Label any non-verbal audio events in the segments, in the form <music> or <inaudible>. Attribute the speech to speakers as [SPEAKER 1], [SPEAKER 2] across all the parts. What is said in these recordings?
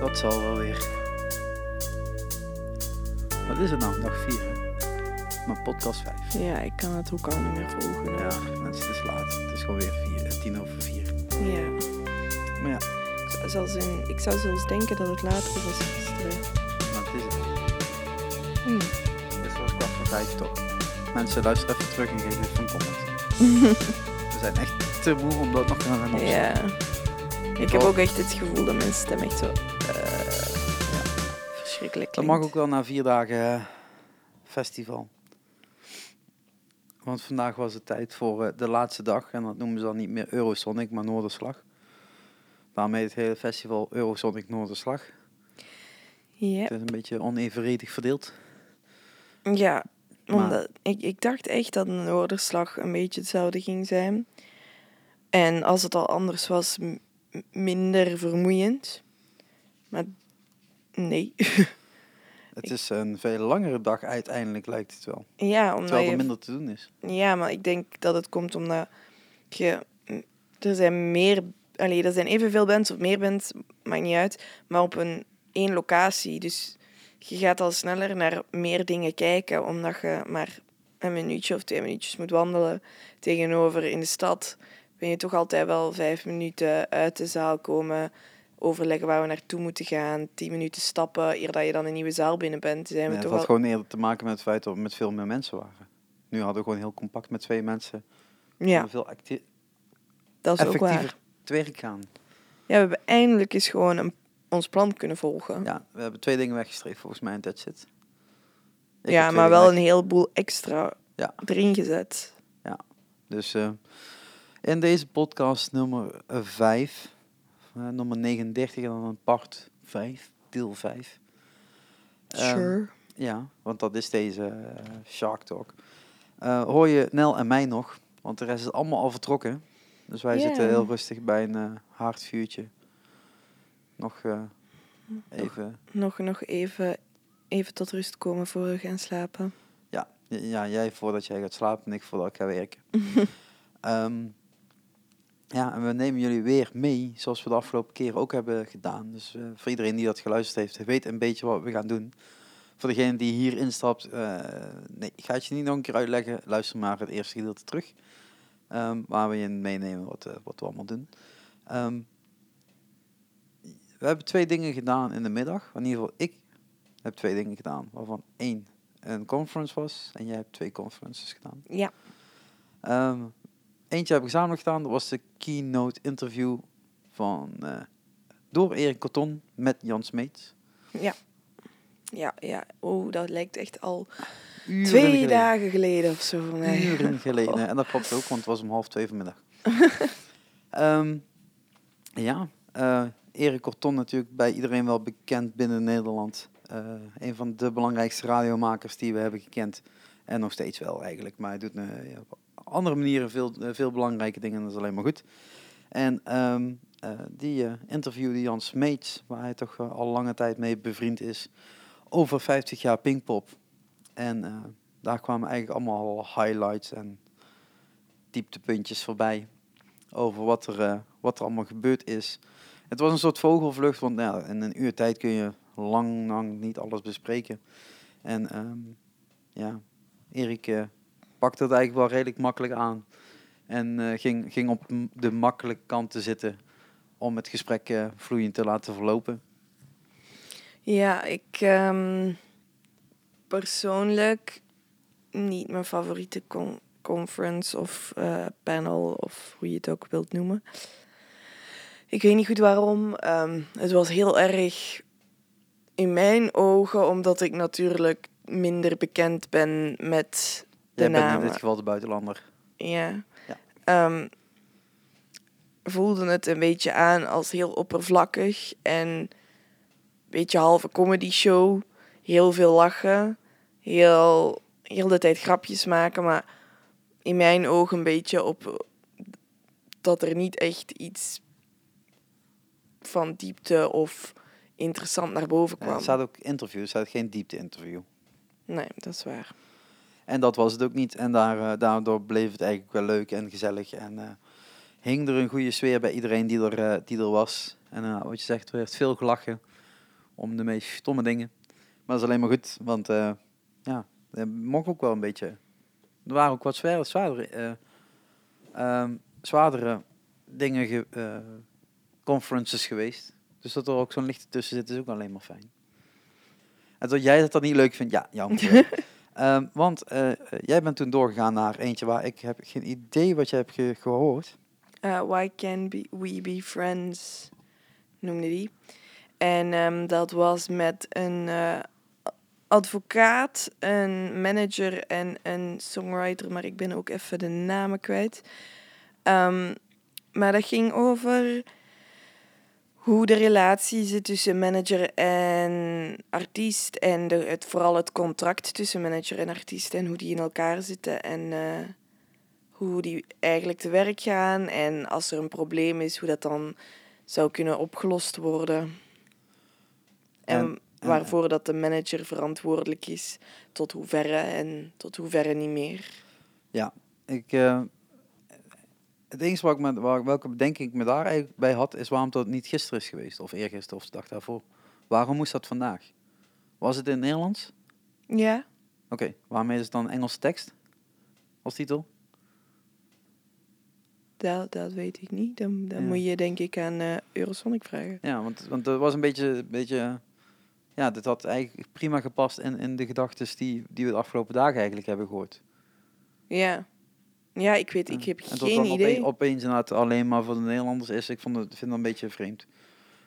[SPEAKER 1] Dat zal wel weer. Wat is het nou? Dag 4. Maar podcast 5.
[SPEAKER 2] Ja, ik kan het ook al niet meer volgen.
[SPEAKER 1] Ja, mensen, het is laat. Het is gewoon weer 4, 10 over 4.
[SPEAKER 2] ja.
[SPEAKER 1] Maar ja,
[SPEAKER 2] Ik zou zelfs in- ik zou zelfs denken dat het later was gisteren.
[SPEAKER 1] maar het is het.
[SPEAKER 2] Hm.
[SPEAKER 1] Het is wel kwart voor 5 toch? Mensen, luister even terug en geef even een comment. <laughs> We zijn echt te moe om dat nog te gaan opzoeken.
[SPEAKER 2] ja. Ik heb ook echt het gevoel dat mijn stem echt zo... eh, verschrikkelijk
[SPEAKER 1] Dat
[SPEAKER 2] klinkt.
[SPEAKER 1] mag ook wel na vier dagen festival. Want vandaag was het tijd voor eh, de laatste dag. En dat noemen ze dan niet meer Eurosonic, maar Noorderslag. Daarmee het hele festival Eurosonic Noorderslag.
[SPEAKER 2] Ja.
[SPEAKER 1] Het is een beetje onevenredig verdeeld.
[SPEAKER 2] Ja,
[SPEAKER 1] Maar-
[SPEAKER 2] omdat ik, ik dacht echt dat een noorderslag een beetje hetzelfde ging zijn. En als het al anders was, minder vermoeiend. Maar nee. <laughs>
[SPEAKER 1] Het is een veel langere dag uiteindelijk, lijkt het wel.
[SPEAKER 2] ja, omdat
[SPEAKER 1] Terwijl er minder te doen is.
[SPEAKER 2] ja, maar ik denk dat het komt omdat je... Er zijn meer... Allee, er zijn evenveel bands of meer bands, maakt niet uit. Maar op een één locatie. Dus je gaat al sneller naar meer dingen kijken, omdat je maar een minuutje of twee minuutjes moet wandelen. Tegenover in de stad ben je toch altijd wel vijf minuten uit de zaal komen, overleggen waar we naartoe moeten gaan, tien minuten stappen, eer dat je dan een nieuwe zaal binnen bent. Zijn we
[SPEAKER 1] het
[SPEAKER 2] toch
[SPEAKER 1] had
[SPEAKER 2] al...
[SPEAKER 1] gewoon eerder te maken met het feit dat we met veel meer mensen waren. Nu hadden we gewoon heel compact met twee mensen.
[SPEAKER 2] Ja,
[SPEAKER 1] Veel acti-
[SPEAKER 2] dat is ook waar.
[SPEAKER 1] te werk gaan.
[SPEAKER 2] Ja, we hebben eindelijk eens gewoon een, ons plan kunnen volgen. Ja,
[SPEAKER 1] Ja, we hebben twee dingen weggestreept volgens mij en that's it. Ik heb twee
[SPEAKER 2] maar wel
[SPEAKER 1] weg-
[SPEAKER 2] een heleboel extra
[SPEAKER 1] Ja.
[SPEAKER 2] erin gezet.
[SPEAKER 1] Dus eh, in deze podcast nummer 5, nummer 39 en dan een part 5, deel 5. Ehm,
[SPEAKER 2] Sure.
[SPEAKER 1] Ja, want dat is deze eh, Shark Talk. Eh, hoor je Nel en mij nog, want de rest is allemaal al vertrokken. Dus wij zitten heel rustig bij een eh haardvuurtje. Nog eh, even,
[SPEAKER 2] Nog, nog even, even tot rust komen voor we gaan slapen.
[SPEAKER 1] ja, ja, jij voordat jij gaat slapen en ik voordat ik ga werken. <laughs> Ehm, ja, en we nemen jullie weer mee, zoals we de afgelopen keer ook hebben gedaan. Dus eh, voor iedereen die dat geluisterd heeft, weet een beetje wat we gaan doen. Voor degene die hier instapt, eh, nee, ik ga het je niet nog een keer uitleggen. Luister maar het eerste gedeelte terug. ehm, waar we je meenemen wat, eh, wat we allemaal doen. Ehm, we hebben twee dingen gedaan in de middag. In ieder geval, ik heb twee dingen gedaan. Waarvan één een conference was. En jij hebt twee conferences gedaan.
[SPEAKER 2] Ja,
[SPEAKER 1] Ehm, eentje heb ik gezamenlijk gedaan. Dat was de keynote interview van, eh, door Erik Coton met Jan Smeets.
[SPEAKER 2] ja. Ja, ja. Oh, dat lijkt echt al
[SPEAKER 1] Uren
[SPEAKER 2] twee
[SPEAKER 1] geleden.
[SPEAKER 2] dagen geleden of zo voor mij.
[SPEAKER 1] Uren <laughs> geleden.
[SPEAKER 2] Oh.
[SPEAKER 1] En dat klopt ook, want het was om half twee vanmiddag. <laughs> Ehm, ja, eh Erik Corton natuurlijk bij iedereen wel bekend binnen Nederland. Eh, een van de belangrijkste radiomakers die we hebben gekend. En nog steeds wel eigenlijk. Maar hij doet op andere manieren veel, eh, veel belangrijke dingen. En dat is alleen maar goed. En ehm, eh, die eh, interviewde Jan Smeets, waar hij toch al lange tijd mee bevriend is. Over 50 jaar Pinkpop. En daar kwamen eigenlijk allemaal al highlights en dieptepuntjes voorbij. Over wat er, wat er allemaal gebeurd is. Het was een soort vogelvlucht, want nou, in een uur tijd kun je lang, lang niet alles bespreken. En ehm, ja, Erik pakte het eigenlijk wel redelijk makkelijk aan. En eh, ging, ging op de makkelijke kant te zitten om het gesprek eh, vloeiend te laten verlopen.
[SPEAKER 2] Ja, ik ehm, persoonlijk niet mijn favoriete con- conference of eh, panel of hoe je het ook wilt noemen. Ik weet niet goed waarom. Ehm, het was heel erg in mijn ogen, omdat ik natuurlijk minder bekend ben met
[SPEAKER 1] Jij bent in dit geval de buitenlander.
[SPEAKER 2] Ja.
[SPEAKER 1] Ja.
[SPEAKER 2] Ehm, voelde het een beetje aan als heel oppervlakkig en een beetje halve comedy show. Heel veel lachen, heel, heel de tijd grapjes maken, maar in mijn ogen een beetje op dat er niet echt iets van diepte of interessant naar boven
[SPEAKER 1] Ja,
[SPEAKER 2] kwam.
[SPEAKER 1] er staat ook interview, er staat geen diepte-interview.
[SPEAKER 2] Nee, dat is waar.
[SPEAKER 1] En dat was het ook niet. En daar, eh, daardoor bleef het eigenlijk wel leuk en gezellig. En eh, hing er een goede sfeer bij iedereen die er, eh, die er was. En wat je zegt, er werd veel gelachen. om de meest stomme dingen. Maar dat is alleen maar goed, want ja, er mocht ook wel een beetje... Er waren ook wat zwaardere, zwaardere, eh, ehm, zwaardere dingen, ge- conferences geweest. Dus dat er ook zo'n licht tussen zit, is ook alleen maar fijn. En dat jij dat dan niet leuk vindt, ja, jammer. <laughs> Ehm, want eh, jij bent toen doorgegaan naar eentje waar ik heb geen idee wat je hebt ge- gehoord.
[SPEAKER 2] Eh, Why Can We Be Friends noemde die. En ehm, dat was met een eh, advocaat, een manager en een songwriter, maar ik ben ook even de namen kwijt. Ehm, maar dat ging over hoe de relatie zit tussen manager en artiest en de, het, vooral het contract tussen manager en artiest en hoe die in elkaar zitten en eh, hoe die eigenlijk te werk gaan en als er een probleem is, hoe dat dan zou kunnen opgelost worden. En,
[SPEAKER 1] En- en-
[SPEAKER 2] waarvoor dat de manager verantwoordelijk is, tot hoeverre en tot hoeverre niet meer.
[SPEAKER 1] Ik, eh, het enige wat ik me, waar, welke bedenking ik me daar eigenlijk bij had, is waarom dat niet gisteren is geweest, of eergisteren of de dag daarvoor. Waarom moest dat vandaag? Was het in het Nederlands?
[SPEAKER 2] Ja,
[SPEAKER 1] Oké, waarom is het dan Engelse tekst als titel?
[SPEAKER 2] dat, dat weet ik niet. Dan, dan
[SPEAKER 1] Ja.
[SPEAKER 2] moet je denk ik aan eh, Eurosonic vragen.
[SPEAKER 1] Ja, want, want dat was een beetje, een beetje ja, dit had eigenlijk prima gepast in, in de gedachten die, die we de afgelopen dagen eigenlijk hebben gehoord.
[SPEAKER 2] Ja. Ja, ik weet, ik heb
[SPEAKER 1] En
[SPEAKER 2] geen idee.
[SPEAKER 1] Opeens, opeens inderdaad alleen maar voor de Nederlanders is, ik vond het, vind dat een beetje vreemd.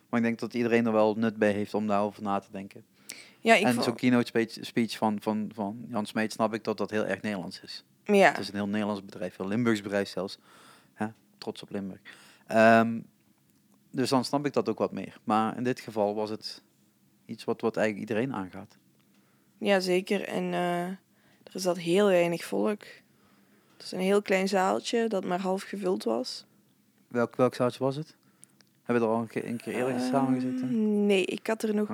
[SPEAKER 1] Maar ik denk dat iedereen er wel nut bij heeft om daarover na te denken.
[SPEAKER 2] ja, ik
[SPEAKER 1] en
[SPEAKER 2] vond-
[SPEAKER 1] zo'n keynote speech, speech van, van, van Jan Smeet snap ik dat dat heel erg Nederlands is.
[SPEAKER 2] ja.
[SPEAKER 1] Het is een heel Nederlands bedrijf, heel Limburgs bedrijf zelfs. Ja, trots op Limburg. Ehm, dus dan snap ik dat ook wat meer. Maar in dit geval was het iets wat, wat eigenlijk iedereen aangaat.
[SPEAKER 2] ja, zeker. En eh, er zat heel weinig volk. Het is een heel klein zaaltje dat maar half gevuld was.
[SPEAKER 1] Welk, welk zaaltje was het? Hebben we er al een keer, een keer eerder samen gezeten?
[SPEAKER 2] Ehm, Nee, ik had er nog,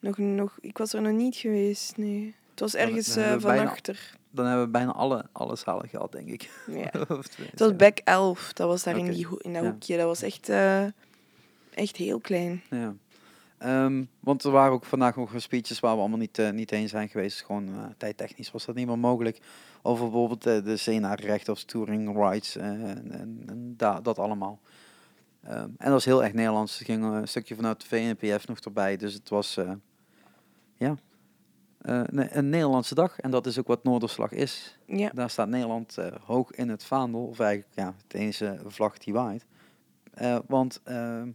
[SPEAKER 2] nog, nog... Ik was er nog niet geweest, nee. Het was ergens eh van achter.
[SPEAKER 1] Dan hebben we bijna alle, alle zalen gehad, denk ik.
[SPEAKER 2] Ja. <laughs> Het was. Back 11, dat was daar in, die, in dat
[SPEAKER 1] ja.
[SPEAKER 2] hoekje. Dat was echt, eh, echt heel klein.
[SPEAKER 1] Ja. Ehm, want er waren ook vandaag nog speeches waar we allemaal niet, eh, niet heen zijn geweest. Gewoon eh, tijdtechnisch was dat niet meer mogelijk. Over bijvoorbeeld eh, de CNA-rechten of touring rights en, en, en da- dat allemaal. Ehm, en dat was heel erg Nederlands. Er ging een stukje vanuit de VNPF nog erbij. Dus het was ja, nee, een Nederlandse dag. En dat is ook wat Noorderslag is.
[SPEAKER 2] Ja,
[SPEAKER 1] Daar staat Nederland hoog in het vaandel. Of eigenlijk ja, de enige vlag die waait. Want ehm,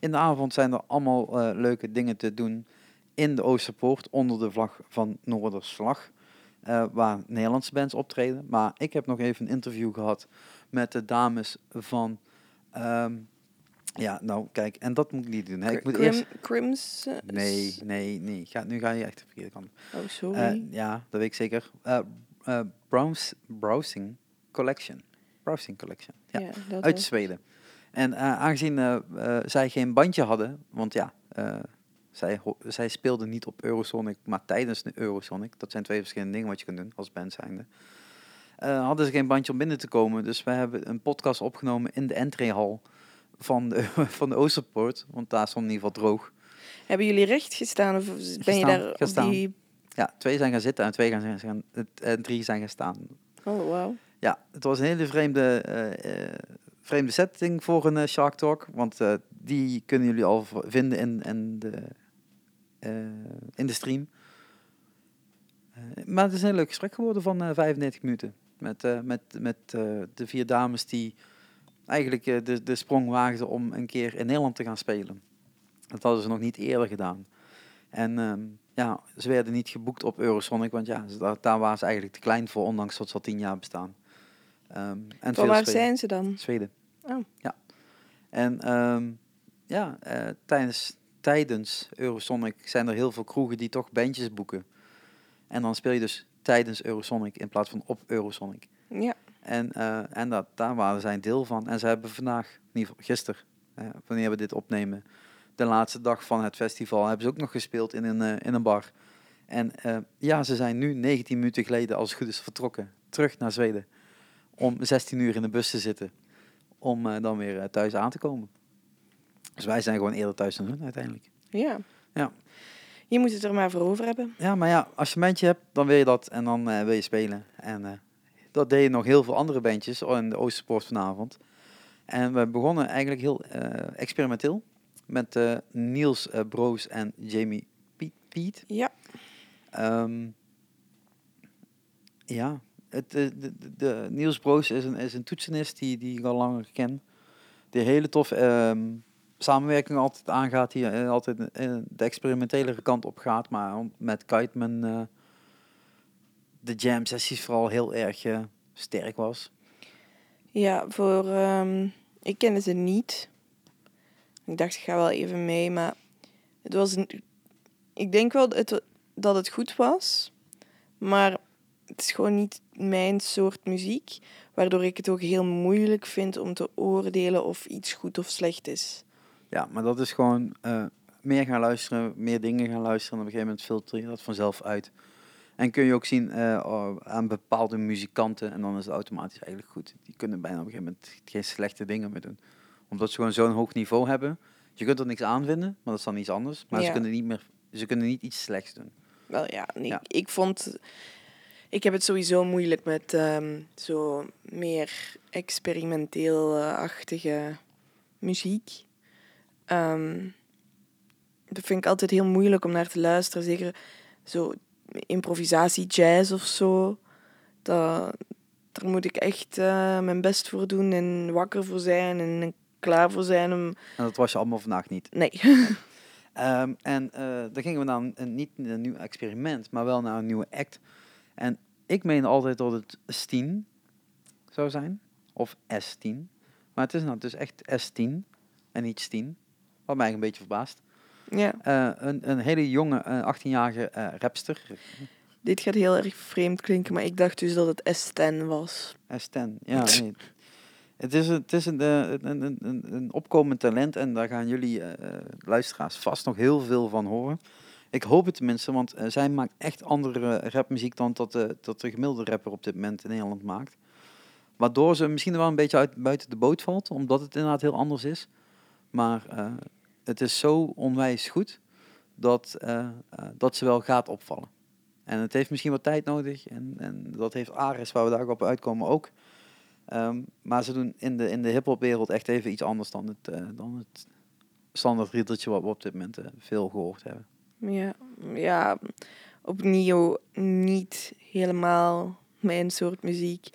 [SPEAKER 1] in de avond zijn er allemaal eh, leuke dingen te doen in de Oosterpoort onder de vlag van Noorderslag. eh, waar Nederlandse bands optreden. Maar ik heb nog even een interview gehad met de dames van... ehm, ja, nou kijk, en dat moet ik niet doen. Hè. Ik moet
[SPEAKER 2] Crim,
[SPEAKER 1] eerst...
[SPEAKER 2] Crims... eh,
[SPEAKER 1] Nee, nee, nee. Ga, nu ga je echt de verkeerde kant.
[SPEAKER 2] Oh, sorry.
[SPEAKER 1] ja, dat weet ik zeker. Browns, browsing Collection. Browsing Collection. Ja, uit Zweden. En eh, aangezien eh, eh, zij geen bandje hadden, want ja, zij, zij speelden niet op Eurosonic, maar tijdens de Eurosonic. Dat zijn twee verschillende dingen wat je kunt doen als band zijnde. Hadden ze geen bandje om binnen te komen. Dus wij hebben een podcast opgenomen in de entreehal van de, <laughs> van de Oosterpoort. Want daar stond in ieder geval droog.
[SPEAKER 2] Hebben jullie recht gestaan of ben je daar
[SPEAKER 1] gestaan.
[SPEAKER 2] op die...
[SPEAKER 1] Ja, twee zijn gaan zitten en twee gaan, gaan, en drie zijn gaan staan.
[SPEAKER 2] Oh, wauw.
[SPEAKER 1] Ja, het was een hele vreemde, vreemde setting voor een eh, Shark Talk. Want eh, die kunnen jullie al vinden in, in, de, eh, in de stream. Maar het is een heel leuk gesprek geworden van eh 95 minuten. Met, met, met de vier dames die eigenlijk de, de sprong waagden om een keer in Nederland te gaan spelen. Dat hadden ze nog niet eerder gedaan. En ehm, ja, ze werden niet geboekt op Eurosonic, want ja, daar, daar waren ze eigenlijk te klein voor, ondanks dat ze al tien jaar bestaan. Ehm, en
[SPEAKER 2] waar
[SPEAKER 1] spelen.
[SPEAKER 2] zijn ze dan?
[SPEAKER 1] Zweden.
[SPEAKER 2] Oh.
[SPEAKER 1] Ja. En ehm, ja, eh, tijdens, tijdens Eurosonic zijn er heel veel kroegen die toch bandjes boeken. En dan speel je dus tijdens Eurosonic in plaats van op Eurosonic.
[SPEAKER 2] Ja,
[SPEAKER 1] En, eh, en dat, daar waren zij een deel van. En ze hebben vandaag, in ieder geval gisteren, eh, wanneer we dit opnemen, de laatste dag van het festival, hebben ze ook nog gespeeld in een, in een bar. En ja, ze zijn nu 19 minuten geleden, als het goed is, vertrokken. Terug naar Zweden. Om 16 uur in de bus te zitten. Om eh, dan weer eh, thuis aan te komen. Dus wij zijn gewoon eerder thuis dan hun uiteindelijk.
[SPEAKER 2] ja.
[SPEAKER 1] Ja.
[SPEAKER 2] Je moet het er maar voor over hebben.
[SPEAKER 1] Ja, maar ja, als je een bandje hebt, dan wil je dat en dan eh, wil je spelen. En dat deden nog heel veel andere bandjes in de Oosterpoort vanavond. En we begonnen eigenlijk heel experimenteel met Niels Broos en Jamie Piet. Piet.
[SPEAKER 2] Ja.
[SPEAKER 1] Ehm, ja, het, eh, de, de, Niels Broos is een, is een toetsenist die, die ik al langer ken. Die hele tof ehm, samenwerking altijd aangaat, die eh, altijd de experimentele kant op gaat. Maar met Kiteman eh, de jam sessies vooral heel erg eh, sterk was.
[SPEAKER 2] Ja, voor... ehm, ik kende ze niet. Ik dacht, ik ga wel even mee, maar... Het was... Een, ik denk wel het, dat het goed was, maar het is gewoon niet mijn soort muziek, waardoor ik het ook heel moeilijk vind om te oordelen of iets goed of slecht is.
[SPEAKER 1] Ja, maar dat is gewoon eh, meer gaan luisteren, meer dingen gaan luisteren. En op een gegeven moment filter je dat vanzelf uit. En kun je ook zien eh, oh, aan bepaalde muzikanten, en dan is het automatisch eigenlijk goed. Die kunnen bijna op een gegeven moment geen slechte dingen meer doen. Omdat ze gewoon zo'n hoog niveau hebben. Je kunt er niks aan vinden, maar dat is dan iets anders. Maar ze, kunnen niet meer, ze kunnen niet iets slechts doen.
[SPEAKER 2] Wel ja, nee,
[SPEAKER 1] Ja.
[SPEAKER 2] ik vond... Ik heb het sowieso moeilijk met ehm, zo meer experimenteel-achtige muziek. Ehm, dat vind ik altijd heel moeilijk om naar te luisteren. Zeker zo improvisatie, jazz of zo. Dat, daar moet ik echt eh, mijn best voor doen en wakker voor zijn en klaar voor zijn om...
[SPEAKER 1] En dat was je allemaal vandaag niet.
[SPEAKER 2] Nee.
[SPEAKER 1] Ehm, en eh dan gingen we naar een, een- niet een nieuw experiment, maar wel naar een nieuwe act. En ik meen altijd dat het S10 zou zijn, of S10. Maar het is nou dus echt S10 en niet 10. Wat mij een beetje verbaast.
[SPEAKER 2] ja,
[SPEAKER 1] Eh, een, een hele jonge, eh, 18-jarige eh, rapster,
[SPEAKER 2] dit gaat heel erg vreemd klinken, maar ik dacht dus dat het S10 was.
[SPEAKER 1] S10. Ja, nee. Het is, een- het is een, een, een, een, opkomend talent en daar gaan jullie luisteraars vast nog heel veel van horen. Ik hoop het tenminste, want eh, zij maakt echt andere rapmuziek dan dat, de dat de gemiddelde rapper op dit moment in Nederland maakt. Waardoor ze misschien wel een beetje uit, buiten de boot valt, omdat het inderdaad heel anders is. Maar eh, het is zo onwijs goed dat, eh, eh, dat ze wel gaat opvallen. En het heeft misschien wat tijd nodig. En, en dat heeft Ares, waar we daar ook op uitkomen, ook. Ehm, maar ze doen in de, in de hip-hop wereld echt even iets anders dan het, eh, dan het standaard riedeltje wat we op dit moment eh, veel gehoord hebben.
[SPEAKER 2] Ja, ja, opnieuw niet helemaal mijn soort muziek.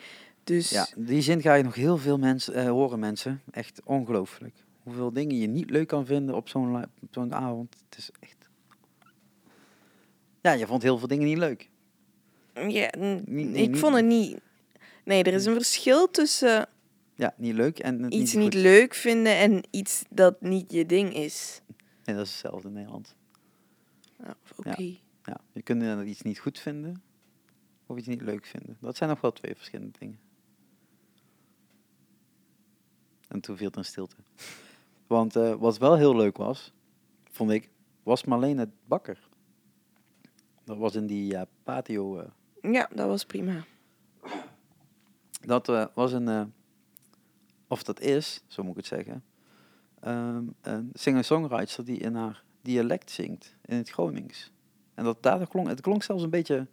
[SPEAKER 2] Dus
[SPEAKER 1] Ja, in die zin ga je nog heel veel mensen eh, horen, mensen. Echt ongelooflijk. Hoeveel dingen je niet leuk kan vinden op zo'n zo'n avond. Het is echt. Ja, je vond heel veel dingen niet leuk.
[SPEAKER 2] ja,
[SPEAKER 1] nee,
[SPEAKER 2] ik
[SPEAKER 1] niet-
[SPEAKER 2] vond het niet. Nee, er is een verschil tussen
[SPEAKER 1] Ja, niet leuk en
[SPEAKER 2] iets
[SPEAKER 1] niet,
[SPEAKER 2] leuk vinden en iets dat niet je ding is.
[SPEAKER 1] Nee, dat is hetzelfde in Nederland.
[SPEAKER 2] Ja, Oké.
[SPEAKER 1] Ja, je kunt inderdaad iets niet goed vinden of iets niet leuk vinden. Dat zijn nog wel twee verschillende dingen. En toen viel er een stilte. Want eh, wat wel heel leuk was, vond ik, was Marlene Bakker. Dat was in die eh, patio. eh,
[SPEAKER 2] Ja, dat was prima.
[SPEAKER 1] dat was een, of dat is, zo moet ik het zeggen, ehm, een singer-songwriter die in haar dialect zingt, in het Gronings. En dat daar klonk, het klonk zelfs een beetje,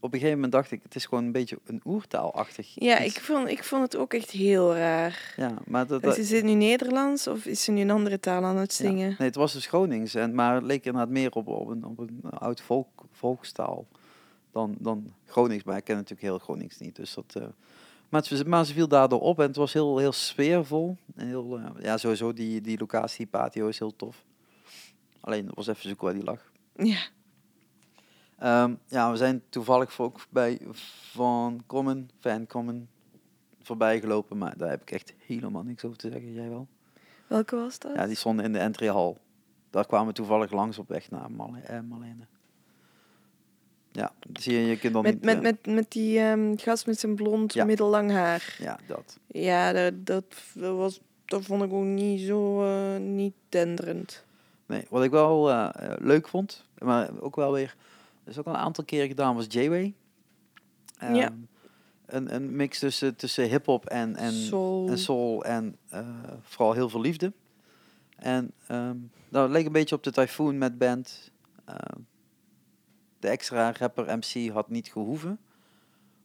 [SPEAKER 1] op een gegeven moment dacht ik, het is gewoon een beetje een oertaalachtig.
[SPEAKER 2] Ja,
[SPEAKER 1] iets.
[SPEAKER 2] ik vond, ik vond het ook echt heel raar.
[SPEAKER 1] Ja, maar dat,
[SPEAKER 2] Dus
[SPEAKER 1] dat-
[SPEAKER 2] is het nu Nederlands of is ze nu een andere taal aan het
[SPEAKER 1] ja.
[SPEAKER 2] zingen?
[SPEAKER 1] Nee, het was dus Gronings, en, maar het leek inderdaad meer op, op, een, op een oud volk, volkstaal dan, dan Gronings. Maar ik ken natuurlijk heel Gronings niet, dus dat... eh, maar, het, maar ze viel daardoor op en het was heel, heel sfeervol. En heel, eh, ja, sowieso die, die locatie, die patio is heel tof. Alleen, het was even zoeken waar die lag.
[SPEAKER 2] Ja.
[SPEAKER 1] Ehm, ja, we zijn toevallig ook bij Van Common, Van Common, voorbij gelopen. Maar daar heb ik echt helemaal niks over te zeggen. Jij wel?
[SPEAKER 2] Welke was dat?
[SPEAKER 1] Ja, die stonden in de entryhal. Daar kwamen we toevallig langs op weg naar eh, Marlene. Ja, zie je, je kunt dan
[SPEAKER 2] met,
[SPEAKER 1] niet...
[SPEAKER 2] met,
[SPEAKER 1] eh,
[SPEAKER 2] met, met die ehm, gast met zijn blond,
[SPEAKER 1] Ja.
[SPEAKER 2] middellang haar.
[SPEAKER 1] Ja, dat.
[SPEAKER 2] Ja, dat, dat, dat was, dat vond ik ook niet zo eh, niet denderend.
[SPEAKER 1] Nee, wat ik wel eh, eh, leuk vond, maar ook wel weer, dat is ook al een aantal keren gedaan, was J-Way.
[SPEAKER 2] Ja.
[SPEAKER 1] Ehm, Een, een mix tussen, tussen hip-hop en, en
[SPEAKER 2] Soul.
[SPEAKER 1] en soul en eh, vooral heel veel liefde. En ehm dat leek een beetje op de Typhoon met band. Ehm, de extra rapper MC had niet gehoeven.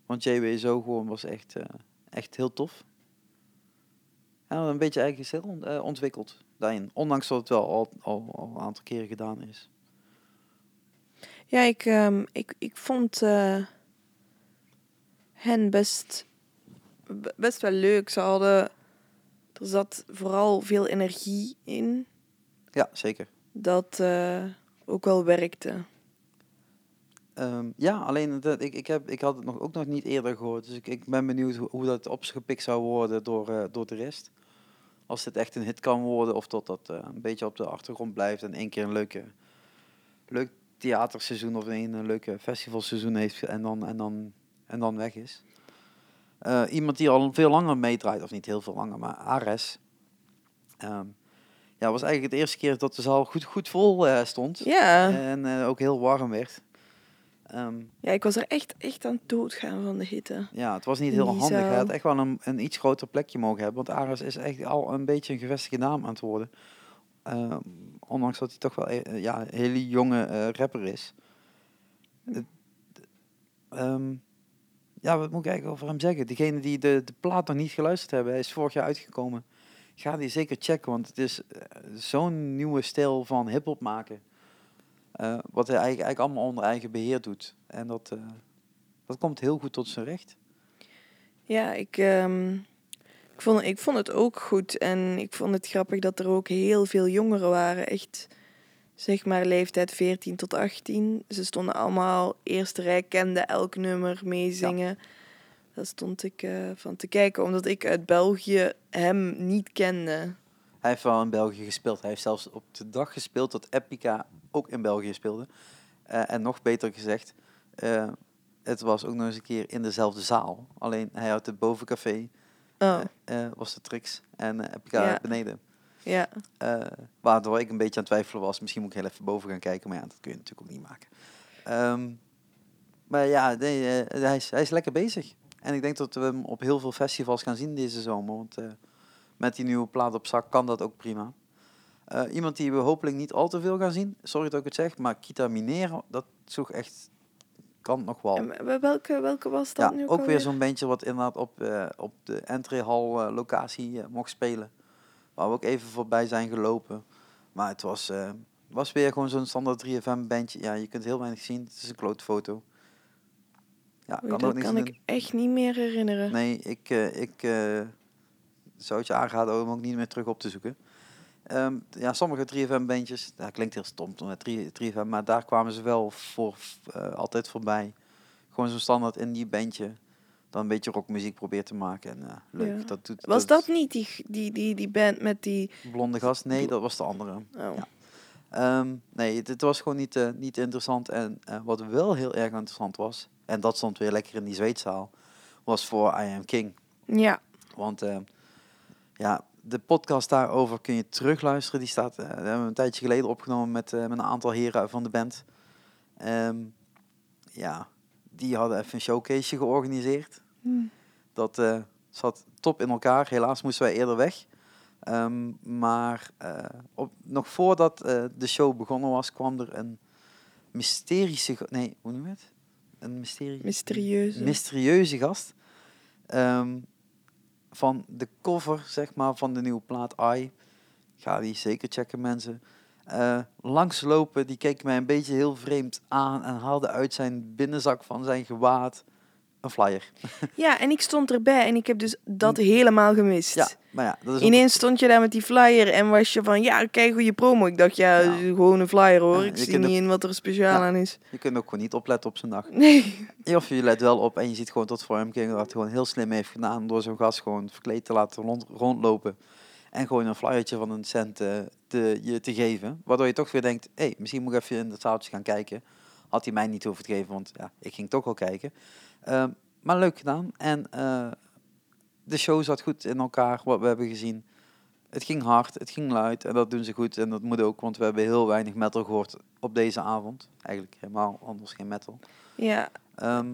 [SPEAKER 1] Want JW zo gewoon was echt, echt heel tof. En een beetje eigen stijl eh, ontwikkeld daarin. Ondanks dat het wel al, al, al een aantal keren gedaan is.
[SPEAKER 2] Ja, ik, ehm, ik, ik vond eh, hen best, best wel leuk. Ze hadden, er zat vooral veel energie in.
[SPEAKER 1] Ja, zeker.
[SPEAKER 2] Dat eh, ook wel werkte.
[SPEAKER 1] Ehm, ja, alleen dat, ik, ik, heb, ik had het nog, ook nog niet eerder gehoord. Dus ik, ik ben benieuwd hoe, hoe dat opgepikt zou worden door, door de rest. Als dit echt een hit kan worden of dat dat eh, een beetje op de achtergrond blijft en één keer een leuke, leuk theaterseizoen of een, een leuke festivalseizoen heeft en dan, en dan, en dan weg is. Eh, iemand die al veel langer meedraait, of niet heel veel langer, maar Ares. Ehm, ja, was eigenlijk de eerste keer dat de zaal goed, goed vol eh, stond.
[SPEAKER 2] Ja,
[SPEAKER 1] En ook heel warm werd. Ehm,
[SPEAKER 2] ja, ik was er echt, echt aan het doodgaan van de hitte.
[SPEAKER 1] ja, het was niet heel handig. Hij had echt wel een, een iets groter plekje mogen hebben. Want Ares is echt al een beetje een gevestigde naam aan het worden. Ehm, ondanks dat hij toch wel eh, ja, een hele jonge eh, rapper is. Ehm, ja, wat moet ik eigenlijk over hem zeggen? Degene die de, de plaat nog niet geluisterd hebben, hij is vorig jaar uitgekomen. Ga die zeker checken, want het is eh, zo'n nieuwe stijl van hip-hop maken. Eh, wat hij eigenlijk, eigenlijk allemaal onder eigen beheer doet. En dat, eh, dat komt heel goed tot zijn recht.
[SPEAKER 2] Ja, ik, ehm, ik, vond, ik vond het ook goed. En ik vond het grappig dat er ook heel veel jongeren waren. Echt, zeg maar, leeftijd 14 tot 18. Ze stonden allemaal eerste rij, kenden elk nummer, meezingen. Daar stond ik eh, van te kijken, omdat ik uit België hem niet kende.
[SPEAKER 1] Hij heeft wel in België gespeeld. Hij heeft zelfs op de dag gespeeld dat Epica ook in België speelde. Eh, en nog beter gezegd, eh, het was ook nog eens een keer in dezelfde zaal. Alleen hij had het bovencafé,
[SPEAKER 2] Oh,
[SPEAKER 1] eh, was de Trix, en eh, Epica
[SPEAKER 2] Ja.
[SPEAKER 1] beneden.
[SPEAKER 2] ja.
[SPEAKER 1] Waardoor ik een beetje aan het twijfelen was. Misschien moet ik heel even boven gaan kijken, maar ja, dat kun je natuurlijk ook niet maken. Ehm, maar ja, nee, hij, is, hij is lekker bezig. En ik denk dat we hem op heel veel festivals gaan zien deze zomer. Want met die nieuwe plaat op zak kan dat ook prima. Eh, iemand die we hopelijk niet al te veel gaan zien, sorry dat ik het zeg, maar Kita Minero, dat zoekt echt kant nog wel.
[SPEAKER 2] En wel- welke, welke was dat
[SPEAKER 1] Ja,
[SPEAKER 2] nu
[SPEAKER 1] ook weer zo'n bandje wat inderdaad op, eh, op de entryhal eh, locatie mocht spelen. Waar we ook even voorbij zijn gelopen. Maar het was, was weer gewoon zo'n standaard 3FM bandje. Ja, je kunt heel weinig zien. Het is een klote foto. Ja,
[SPEAKER 2] Oei,
[SPEAKER 1] kan ook
[SPEAKER 2] dat kan ik echt niet meer herinneren.
[SPEAKER 1] Nee, ik, ik zou het je aanraden om ook niet meer terug op te zoeken. Ehm, ja, sommige 3FM-bandjes, dat klinkt heel stom, met 3, 3FM, maar daar kwamen ze wel voor, eh, altijd voorbij. Gewoon zo'n standaard in die bandje, dan een beetje rockmuziek probeert te maken. En, ja, leuk,
[SPEAKER 2] Ja.
[SPEAKER 1] dat doet
[SPEAKER 2] Was dat niet die, die, die, die band met die...
[SPEAKER 1] Blonde gast? Nee, dat was de andere.
[SPEAKER 2] Oh.
[SPEAKER 1] Ja. Ehm, nee, het, het was gewoon niet, eh, niet interessant. En eh, wat wel heel erg interessant was, en dat stond weer lekker in die zweetzaal, was voor I Am King.
[SPEAKER 2] Ja,
[SPEAKER 1] Want eh, ja, de podcast daarover kun je terugluisteren. Die staat, die hebben we een tijdje geleden opgenomen met, eh, met een aantal heren van de band. Ehm, ja, die hadden even een showcase georganiseerd.
[SPEAKER 2] Hm.
[SPEAKER 1] Dat eh, zat top in elkaar. Helaas moesten wij eerder weg. Ehm, maar op, nog voordat de show begonnen was, kwam er een mysterische... Nee, hoe noem je het? Een mysterie...
[SPEAKER 2] mysterieuze.
[SPEAKER 1] mysterieuze gast. Ehm, van de cover, zeg maar, van de nieuwe plaat I. Ga die zeker checken, mensen. Eh, langslopen, die keek mij een beetje heel vreemd aan en haalde uit zijn binnenzak van zijn gewaad een flyer. <laughs>
[SPEAKER 2] Ja, en ik stond erbij en ik heb dus dat helemaal gemist.
[SPEAKER 1] Ja, maar ja, dat is ook-
[SPEAKER 2] Ineens stond je daar met die flyer en was je van, ja, kijk goede promo. Ik dacht, ja,
[SPEAKER 1] Ja.
[SPEAKER 2] gewoon een flyer hoor. Ik zie niet
[SPEAKER 1] ook-
[SPEAKER 2] in wat er speciaal aan is.
[SPEAKER 1] je kunt ook gewoon niet opletten op zijn dag.
[SPEAKER 2] Nee. <laughs>
[SPEAKER 1] Of je let wel op en je ziet gewoon tot voor hem King dat het gewoon heel slim heeft gedaan door zo'n gast gewoon verkleed te laten rond, rondlopen. En gewoon een flyertje van een cent eh, te, je te geven. Waardoor je toch weer denkt, hé, hey, misschien moet ik even in het zaaltje gaan kijken. Had hij mij niet hoeven te geven, want ja, ik ging toch wel kijken. Ehm, maar leuk gedaan. En eh, de show zat goed in elkaar, wat we hebben gezien. Het ging hard, het ging luid en dat doen ze goed. En dat moet ook, want we hebben heel weinig metal gehoord op deze avond. Eigenlijk helemaal anders geen metal.
[SPEAKER 2] Ja,
[SPEAKER 1] Ehm,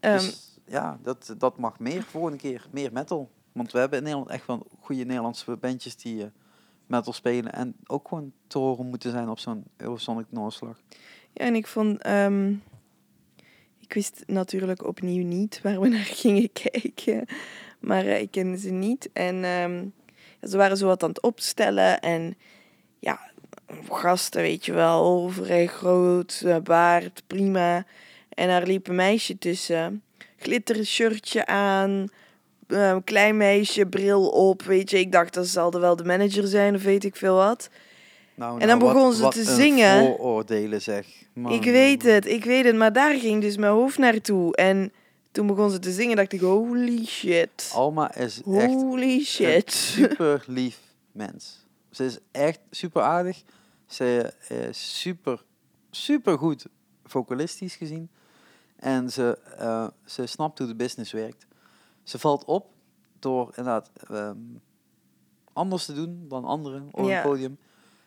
[SPEAKER 2] Ehm.
[SPEAKER 1] dus ja, dat, dat mag meer volgende keer. Meer metal. Want we hebben in Nederland echt wel goede Nederlandse bandjes die eh, metal spelen en ook gewoon te horen moeten zijn op zo'n Eurosonic Noorslag.
[SPEAKER 2] Ja, en ik vond... ehm, ik wist natuurlijk opnieuw niet waar we naar gingen <laughs> kijken. Maar eh, ik kende ze niet. En ehm, ze waren zo wat aan het opstellen. En ja, gasten, weet je wel. Vrij groot, eh, baard, prima. En daar liep een meisje tussen. Glittershirtje aan. eh, klein meisje, bril op. Weet je, ik dacht dat zal wel de manager zijn of weet ik veel wat.
[SPEAKER 1] Nou,
[SPEAKER 2] En dan
[SPEAKER 1] nou,
[SPEAKER 2] begon
[SPEAKER 1] wat-
[SPEAKER 2] ze te zingen.
[SPEAKER 1] vooroordelen zeg. Man,
[SPEAKER 2] Ik weet het, ik weet het, maar daar ging dus mijn hoofd naartoe. En toen begon ze te zingen, dacht ik, holy shit.
[SPEAKER 1] Alma is echt
[SPEAKER 2] Holy
[SPEAKER 1] een
[SPEAKER 2] shit.
[SPEAKER 1] super lief mens. Ze is echt super aardig. Ze is super, super goed vocalistisch gezien. En ze, eh, ze snapt hoe de business werkt. Ze valt op door inderdaad ehm, anders te doen dan anderen op
[SPEAKER 2] Ja.
[SPEAKER 1] een podium.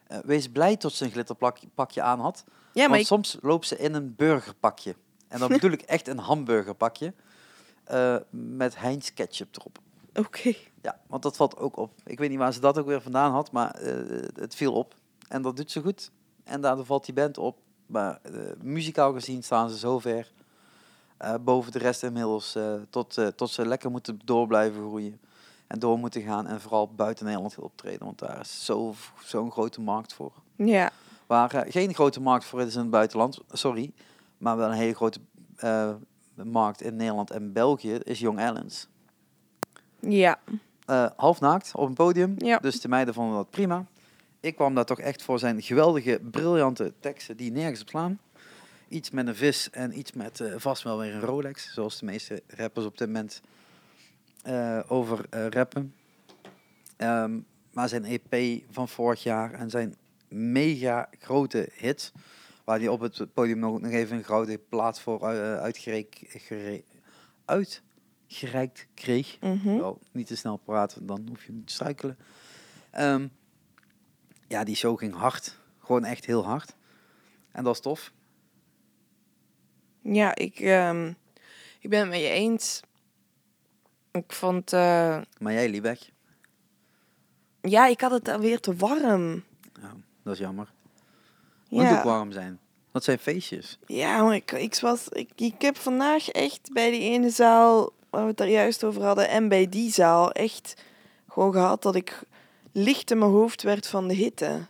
[SPEAKER 1] Eh, wees blij tot ze een glitterpakje aan had.
[SPEAKER 2] Ja, maar
[SPEAKER 1] Want
[SPEAKER 2] ik,
[SPEAKER 1] soms loopt ze in een burgerpakje. En dan <laughs> bedoel ik echt een hamburgerpakje. eh, met Heinz ketchup erop.
[SPEAKER 2] oké.
[SPEAKER 1] Ja, want dat valt ook op. Ik weet niet waar ze dat ook weer vandaan had, maar eh, het viel op. En dat doet ze goed. En daardoor valt die band op. Maar muzikaal gezien staan ze zover eh, boven de rest inmiddels. tot, tot ze lekker moeten door blijven groeien. En door moeten gaan. En vooral buiten Nederland gaan optreden. Want daar is zo- zo'n grote markt voor.
[SPEAKER 2] Ja,
[SPEAKER 1] Waar eh, geen grote markt voor is in het buitenland, sorry. Maar wel een hele grote eh, markt in Nederland en België is Young Allens.
[SPEAKER 2] ja.
[SPEAKER 1] Eh, half naakt op een podium.
[SPEAKER 2] Ja.
[SPEAKER 1] Dus de meiden vonden dat prima. Ik kwam daar toch echt voor zijn geweldige, briljante teksten die nergens op slaan. Iets met een vis en iets met eh, vast wel weer een Rolex. Zoals de meeste rappers op dit moment eh, over eh, rappen. Ehm, maar zijn EP van vorig jaar en zijn mega grote hits. Waar hij op het podium nog, nog even een gouden plaat voor eh, uitgereikt, gere- uitgereikt kreeg.
[SPEAKER 2] mhm.
[SPEAKER 1] Wel, niet te snel praten, dan hoef je niet te struikelen. Ehm, ja, die show ging hard. Gewoon echt heel hard. En dat is tof.
[SPEAKER 2] Ja, ik, ehm, ik ben het met je eens. Ik vond... eh,
[SPEAKER 1] Maar jij liep weg.
[SPEAKER 2] ja, ik had het alweer te warm.
[SPEAKER 1] Ja, dat is jammer. Moet ook warm zijn. Dat zijn feestjes.
[SPEAKER 2] ja maar ik, ik, was, ik, ik heb vandaag echt bij die ene zaal, waar we het daar juist over hadden, en bij die zaal echt gewoon gehad dat ik licht in mijn hoofd werd van de hitte.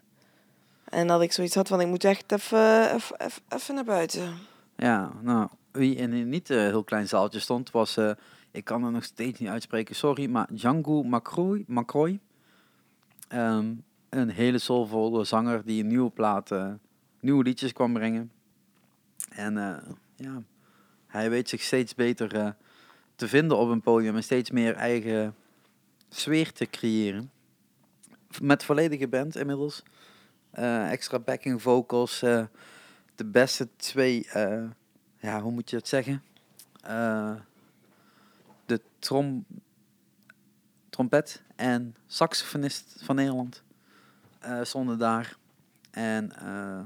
[SPEAKER 2] En dat ik zoiets had van, ik moet echt even, even, even, even naar buiten.
[SPEAKER 1] Ja, nou, wie in een niet eh, heel klein zaaltje stond, was, eh, ik kan het nog steeds niet uitspreken, sorry, maar Django Macroy. Macroy. Ehm, een hele soulvolle zanger die een nieuwe plaat, eh, nieuwe liedjes kwam brengen. En eh, ja, hij weet zich steeds beter eh, te vinden op een podium en steeds meer eigen sfeer te creëren. Met volledige band inmiddels. Extra backing vocals. de beste twee, ja, hoe moet je het zeggen? De trom, trompet en saxofonist van Nederland eh, stonden daar. En eh,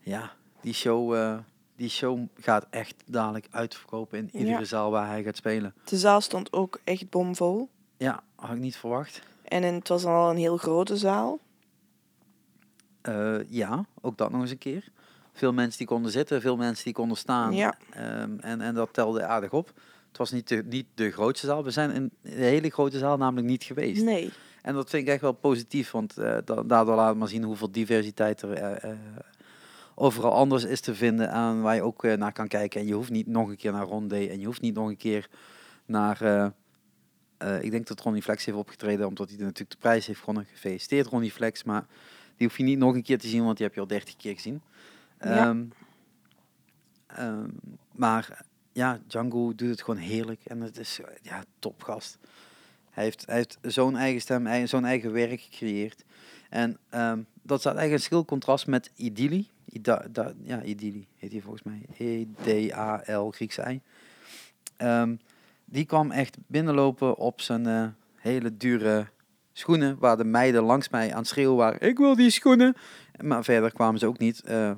[SPEAKER 1] ja, die show, eh, die show gaat echt dadelijk uitverkopen in iedere
[SPEAKER 2] Ja.
[SPEAKER 1] zaal waar hij gaat spelen.
[SPEAKER 2] De zaal stond ook echt bomvol.
[SPEAKER 1] Ja, had ik niet verwacht.
[SPEAKER 2] En het was al een heel grote zaal.
[SPEAKER 1] Ja, ook dat nog eens een keer. Veel mensen die konden zitten, veel mensen die konden staan.
[SPEAKER 2] Ja.
[SPEAKER 1] Ehm, en, en dat telde aardig op. Het was niet de, niet de grootste zaal. We zijn in de hele grote zaal namelijk niet geweest.
[SPEAKER 2] Nee.
[SPEAKER 1] En dat vind ik echt wel positief, want da- daardoor laat het maar zien hoeveel diversiteit er eh, eh, overal anders is te vinden aan waar je ook naar kan kijken. En je hoeft niet nog een keer naar Rondé en je hoeft niet nog een keer naar... ik denk dat Ronnie Flex heeft opgetreden, omdat hij natuurlijk de prijs heeft gewonnen. Gefeliciteerd Ronnie Flex, maar die hoef je niet nog een keer te zien, want die heb je al dertig keer gezien.
[SPEAKER 2] Ja.
[SPEAKER 1] Ehm, ehm, maar ja, Django doet het gewoon heerlijk en het is ja, topgast. Hij heeft, hij heeft zo'n eigen stem, ei- zo'n eigen werk gecreëerd. En ehm, dat staat eigenlijk een schil contrast met Idili. Ida, da, ja, Idili heet hij volgens mij. E-D-A-L, Griekse I. Ehm, die kwam echt binnenlopen op zijn eh, hele dure schoenen, waar de meiden langs mij aan het schreeuwen waren. Ik wil die schoenen. Maar verder kwamen ze ook niet. Eh,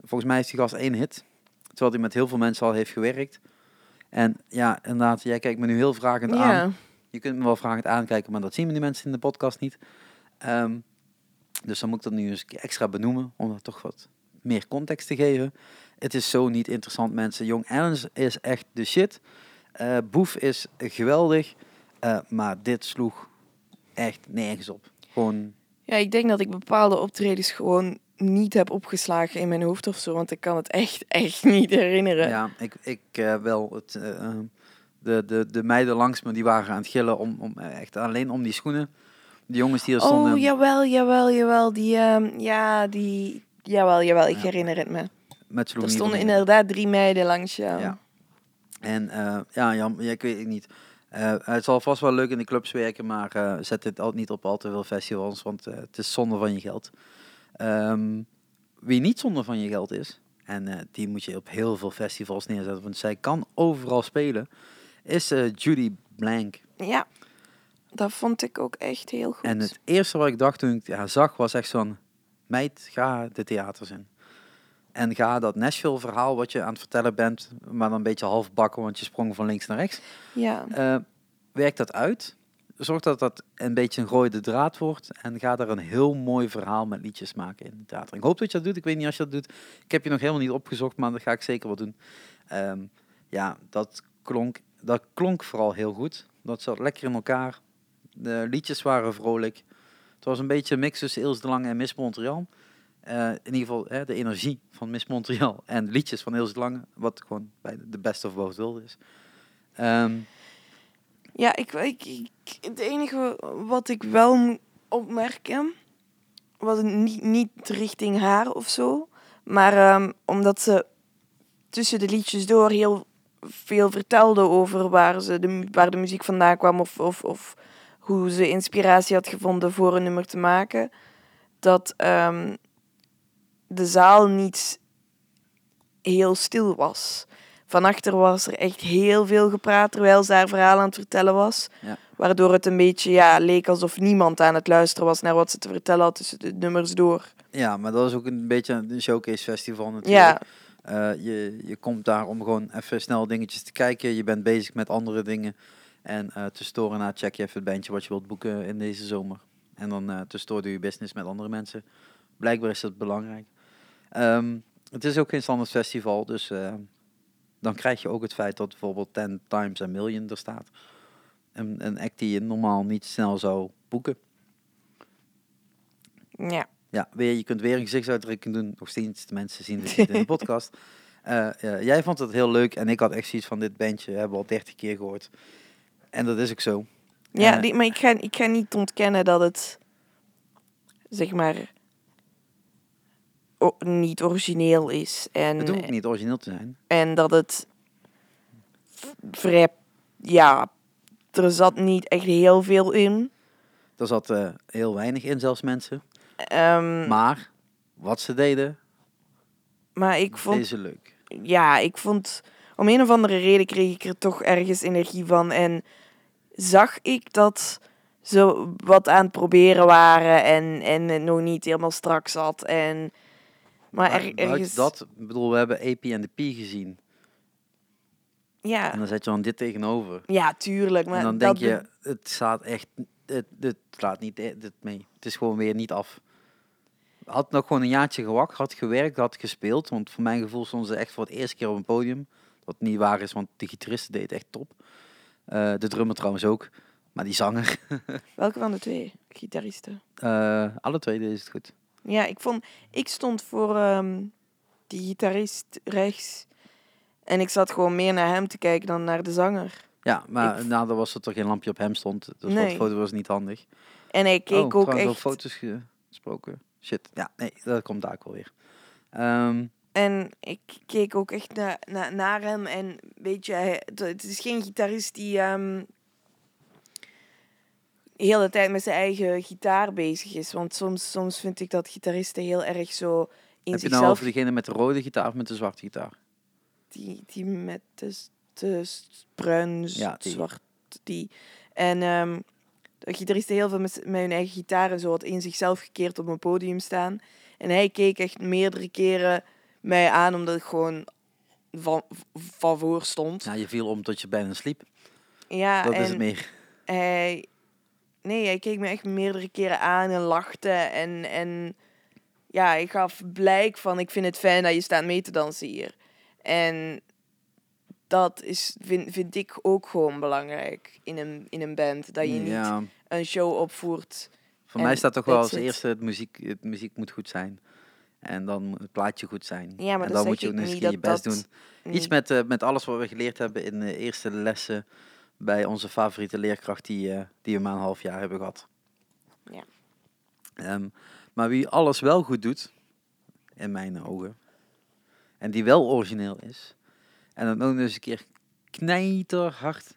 [SPEAKER 1] volgens mij heeft die gast één hit. Terwijl hij met heel veel mensen al heeft gewerkt. En ja, inderdaad, jij kijkt me nu heel vragend aan. Je kunt me wel vragend aankijken, maar dat zien we die mensen in de podcast niet. Ehm, dus dan moet ik dat nu eens extra benoemen, om dat toch wat meer context te geven. Het is zo niet interessant, mensen. Young Aliens is echt de shit. Eh, Boef is geweldig, eh, maar dit sloeg echt nergens op. Gewoon,
[SPEAKER 2] Ja, ik denk dat ik bepaalde optredens gewoon niet heb opgeslagen in mijn hoofd of zo. Want ik kan het echt, <laughs> echt niet herinneren.
[SPEAKER 1] ja, ik, ik eh, wel. Het, eh, ehm, de, de, de meiden langs me die waren aan het gillen om, om eh, echt alleen om die schoenen. De jongens die er stonden.
[SPEAKER 2] oh, jawel, jawel, jawel. Die, ehm, ja, die... Jawel, jawel, ik
[SPEAKER 1] Ja.
[SPEAKER 2] herinner het me.
[SPEAKER 1] met
[SPEAKER 2] Er stonden inderdaad drie meiden langs jou.
[SPEAKER 1] Ja. En eh, ja, Jan, ja, ik weet het niet. Eh, het zal vast wel leuk in de clubs werken, maar eh, zet dit al, niet op al te veel festivals, want eh, het is zonde van je geld. Ehm, wie niet zonde van je geld is, en eh, die moet je op heel veel festivals neerzetten, want zij kan overal spelen, is eh, Judy Blank.
[SPEAKER 2] Ja, dat vond ik ook echt heel goed.
[SPEAKER 1] En het eerste wat ik dacht toen ik haar zag, was echt zo'n... Meid, ga de theaters in. En ga dat Nashville verhaal wat je aan het vertellen bent, maar dan een beetje half bakken, want je sprong van links naar rechts.
[SPEAKER 2] Ja,
[SPEAKER 1] Eh, werk dat uit. Zorg dat dat een beetje een gooide draad wordt. En ga daar een heel mooi verhaal met liedjes maken in het theater. Ik hoop dat je dat doet. Ik weet niet als je dat doet. Ik heb je nog helemaal niet opgezocht, maar dat ga ik zeker wel doen. Ehm, ja, dat klonk, dat klonk vooral heel goed. Dat zat lekker in elkaar. De liedjes waren vrolijk. Het was een beetje een mix tussen Ilse de Lange en Miss Montreal. Eh, in ieder geval hè, de energie van Miss Montreal en liedjes van Ilse de Lange. Wat gewoon bij de- best of both is. Ehm,
[SPEAKER 2] ja ik, ik, het enige wat ik wel moet opmerken, was niet, niet richting haar of zo, maar ehm, omdat ze tussen de liedjes door heel veel vertelde over waar, ze de, waar de muziek vandaan kwam of, of, of hoe ze inspiratie had gevonden voor een nummer te maken, dat ehm, de zaal niet heel stil was. Van achter was er echt heel veel gepraat terwijl ze haar verhaal aan het vertellen was.
[SPEAKER 1] Ja.
[SPEAKER 2] Waardoor het een beetje ja, leek alsof niemand aan het luisteren was naar wat ze te vertellen had tussen de nummers door.
[SPEAKER 1] Ja, maar dat is ook een beetje een showcase festival natuurlijk.
[SPEAKER 2] Ja,
[SPEAKER 1] Eh, je, je komt daar om gewoon even snel dingetjes te kijken. Je bent bezig met andere dingen. En eh tussendoor na check je even het bandje wat je wilt boeken in deze zomer. En dan eh tussendoor doe je business met andere mensen. Blijkbaar is dat belangrijk. Ehm, het is ook geen standaard festival, dus dan krijg je ook het feit dat bijvoorbeeld 10 times a million er staat. Een, een act die je normaal niet snel zou boeken.
[SPEAKER 2] ja.
[SPEAKER 1] Ja, weer, je kunt weer een gezichtsuitdrukking doen. Nog steeds, de mensen zien niet in de <laughs> podcast. Eh, jij vond het heel leuk en ik had echt zoiets van dit bandje hebben we al 30 keer gehoord. En dat is ook zo.
[SPEAKER 2] ja
[SPEAKER 1] Eh,
[SPEAKER 2] die, maar ik ga, ik ga niet ontkennen dat het, zeg maar, niet origineel is. En,
[SPEAKER 1] Het hoeft niet origineel te zijn.
[SPEAKER 2] en dat het vrij, ja, er zat niet echt heel veel in.
[SPEAKER 1] Er zat eh, heel weinig in, zelfs mensen.
[SPEAKER 2] Ehm,
[SPEAKER 1] Maar wat ze deden,
[SPEAKER 2] maar ik vond
[SPEAKER 1] deze leuk.
[SPEAKER 2] ja, ik vond... Om een of andere reden kreeg ik er toch ergens energie van. En zag ik dat ze wat aan het proberen waren en, en het nog niet helemaal strak zat. En, maar er, ergens...
[SPEAKER 1] dat, ik bedoel, we hebben AP en de P gezien. En
[SPEAKER 2] Ja,
[SPEAKER 1] dan zet je dan dit tegenover.
[SPEAKER 2] ja, tuurlijk. Maar
[SPEAKER 1] en dan denk je, het staat echt, het, het slaat niet eh, dit mee. Het is gewoon weer niet af. Had nog gewoon een jaartje gewacht, had gewerkt, had gespeeld. Want voor mijn gevoel stonden ze echt voor het eerste keer op een podium. Wat niet waar is, want de gitarist deed echt top. Eh, de drummer trouwens ook. Maar die zanger, <laughs>
[SPEAKER 2] Welke van de twee gitaristen?
[SPEAKER 1] eh, alle twee deden het goed.
[SPEAKER 2] Ja, ik vond... Ik stond voor ehm, die gitarist rechts. En ik zat gewoon meer naar hem te kijken dan naar de zanger.
[SPEAKER 1] Ja, maar
[SPEAKER 2] Ik-
[SPEAKER 1] nadat was dat er geen lampje op hem stond. Dus
[SPEAKER 2] Nee.
[SPEAKER 1] foto was niet handig.
[SPEAKER 2] En hij keek
[SPEAKER 1] oh,
[SPEAKER 2] ook echt...
[SPEAKER 1] foto's gesproken. Shit, ja, nee, dat komt daar ook wel weer. Ehm,
[SPEAKER 2] En ik keek ook echt na, na, naar hem. En weet je, hij, het- het is geen gitarist die ehm de hele tijd met zijn eigen gitaar bezig is. Want soms, soms vind ik dat gitaristen heel erg zo in
[SPEAKER 1] heb je nou
[SPEAKER 2] zichzelf...
[SPEAKER 1] over degene met de rode gitaar of met de zwarte gitaar?
[SPEAKER 2] die, die met de, de bruin,
[SPEAKER 1] Ja, die.
[SPEAKER 2] zwart, die. En ehm de gitaristen heel veel met, met hun eigen gitaar en zo wat in zichzelf gekeerd op een podium staan. En hij keek echt meerdere keren mij aan, omdat ik gewoon van, van voor stond.
[SPEAKER 1] Ja, je viel om tot je bijna sliep.
[SPEAKER 2] Ja,
[SPEAKER 1] dat
[SPEAKER 2] en
[SPEAKER 1] is het meer.
[SPEAKER 2] hij... Nee, hij keek me echt meerdere keren aan en lachte. En, en ja, hij gaf blijk van, ik vind het fijn dat je staat mee te dansen hier. En dat is, vind, vind ik ook gewoon belangrijk in een, in een band. Dat je niet
[SPEAKER 1] Ja,
[SPEAKER 2] een show opvoert.
[SPEAKER 1] voor mij staat toch wel als eerste het muziek, het muziek moet goed zijn. En dan moet het plaatje goed zijn.
[SPEAKER 2] Ja, maar
[SPEAKER 1] en
[SPEAKER 2] dan
[SPEAKER 1] moet je ook nog eens keer je best
[SPEAKER 2] dat
[SPEAKER 1] doen. Iets met, eh, met alles wat we geleerd hebben in de eerste lessen bij onze favoriete leerkracht die, eh, die we maar een half jaar hebben gehad.
[SPEAKER 2] Ja.
[SPEAKER 1] Ehm, maar wie alles wel goed doet, in mijn ogen, en die wel origineel is, en dan ook nog eens een keer knijterhard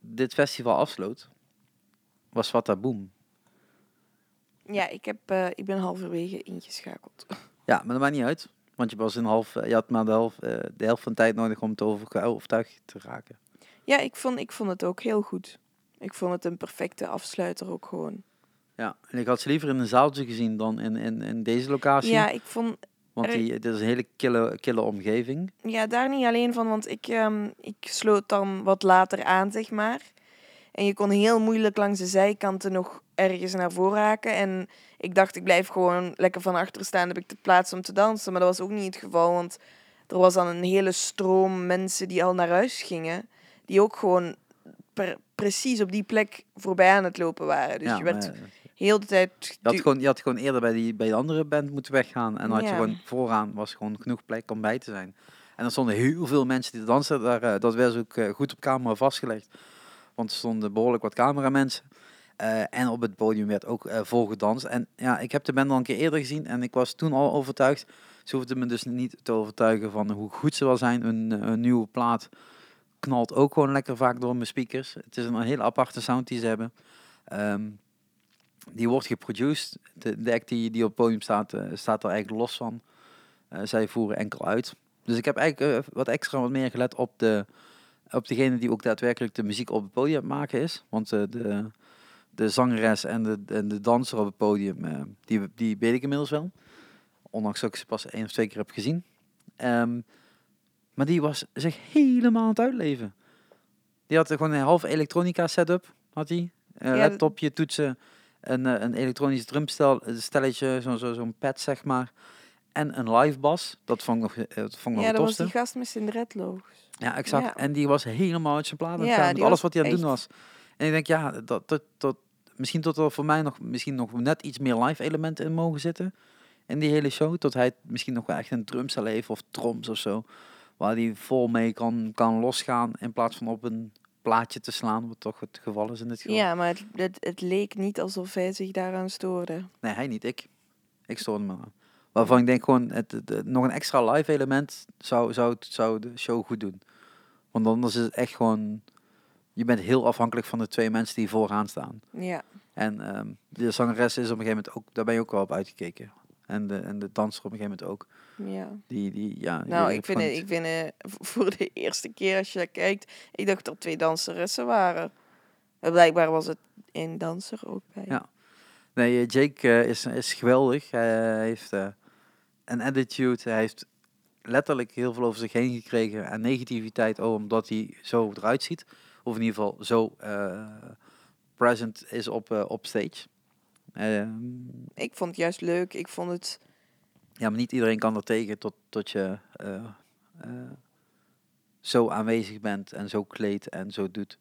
[SPEAKER 1] dit festival afsloot, was Wata Boom.
[SPEAKER 2] Ja, ik, heb, eh, ik ben halverwege ingeschakeld. <laughs>
[SPEAKER 1] Ja, maar dat maakt niet uit. Want je, was een half, eh, je had maar de helft, de helft van de tijd nodig om het over, overtuigd te raken.
[SPEAKER 2] Ja, ik vond, ik vond het ook heel goed. Ik vond het een perfecte afsluiter ook gewoon.
[SPEAKER 1] Ja, en ik had ze liever in een zaaltje gezien dan in, in, in deze locatie.
[SPEAKER 2] Ja, ik vond
[SPEAKER 1] want die, het is een hele kille, kille omgeving.
[SPEAKER 2] Ja, daar niet alleen van, want ik, ehm, ik sloot dan wat later aan, zeg maar. En je kon heel moeilijk langs de zijkanten nog ergens naar voren haken. En ik dacht, ik blijf gewoon lekker van achter staan, heb ik de plaats om te dansen. Maar dat was ook niet het geval, want er was dan een hele stroom mensen die al naar huis gingen. Die ook gewoon per- precies op die plek voorbij aan het lopen waren. Dus
[SPEAKER 1] ja,
[SPEAKER 2] je werd
[SPEAKER 1] maar, eh,
[SPEAKER 2] heel de tijd...
[SPEAKER 1] je, had gewoon, je had gewoon eerder bij, die, bij de andere band moeten weggaan. En dan had je gewoon vooraan was gewoon genoeg plek om bij te zijn. En er stonden heel veel mensen die dansen. Daar, eh, dat werd ook eh, goed op camera vastgelegd. Want er stonden behoorlijk wat cameramensen. En op het podium werd ook eh vol gedanst. En ja, ik heb de band al een keer eerder gezien en ik was toen al overtuigd. Ze hoefden me dus niet te overtuigen van hoe goed ze wel zijn. Een, een nieuwe plaat knalt ook gewoon lekker vaak door mijn speakers. Het is een hele aparte sound die ze hebben. Ehm, die wordt geproduced. De, de act die, op het podium staat, eh, staat er eigenlijk los van. Eh, zij voeren enkel uit. Dus ik heb eigenlijk eh, wat extra wat meer gelet op, de, op degene die ook daadwerkelijk de muziek op het podium maken is. Want de, de zangeres en de, en de danser op het podium, die, die weet ik inmiddels wel. Ondanks dat ik ze pas één of twee keer heb gezien. Ehm, maar die was zich helemaal aan het uitleven. Die had gewoon een half elektronica setup, had hij. Een
[SPEAKER 2] Ja,
[SPEAKER 1] laptopje, toetsen, een, eh, een elektronisch drumstel, een stelletje, zo'n zo, zo'n pad zeg maar. En een live bas. Dat vond ik nog, eh, dat vond ik
[SPEAKER 2] Ja, dat was die gast met zijn dreadlocks.
[SPEAKER 1] Ja, exact.
[SPEAKER 2] Ja.
[SPEAKER 1] En die was helemaal uit zijn plaat
[SPEAKER 2] Ja,
[SPEAKER 1] gaan met
[SPEAKER 2] die
[SPEAKER 1] alles wat hij aan het doen was. En ik denk, ja, dat, dat, dat, misschien tot er voor mij nog, misschien nog net iets meer live elementen in mogen zitten. In die hele show. Tot hij misschien nog wel echt een drumstel heeft of troms of zo. Waar hij vol mee kan, kan losgaan in plaats van op een plaatje te slaan. Wat toch het geval is in dit geval.
[SPEAKER 2] Ja, maar het, het, het leek niet alsof hij zich daaraan stoorde.
[SPEAKER 1] Nee, hij niet. Ik. Ik stoorde me aan. Waarvan ik denk gewoon, het, nog een extra live element zou, zou, zou de show goed doen. Want anders is het echt gewoon... Je bent heel afhankelijk van de twee mensen die vooraan staan.
[SPEAKER 2] Ja,
[SPEAKER 1] En ehm, de zangeres is op een gegeven moment ook... Daar ben je ook wel op uitgekeken. En de, en de danser op een gegeven moment ook.
[SPEAKER 2] Ja.
[SPEAKER 1] Die, die, ja,
[SPEAKER 2] Nou, ik vind, het, ik vind v- <laughs> voor de eerste keer als je kijkt, ik dacht dat er twee danseressen waren. Blijkbaar was het één danser ook bij.
[SPEAKER 1] Ja. Nee, eh, Jake eh, is, is geweldig. Hij eh, heeft een attitude. Hij heeft letterlijk heel veel over zich heen gekregen. En negativiteit, oh, omdat hij zo eruit ziet. Of in ieder geval zo present is op, op stage. Ehm,
[SPEAKER 2] Ik vond het juist leuk. Ik vond het...
[SPEAKER 1] ja, maar niet iedereen kan er tegen tot, tot je eh, eh, zo aanwezig bent en zo kleedt en zo doet.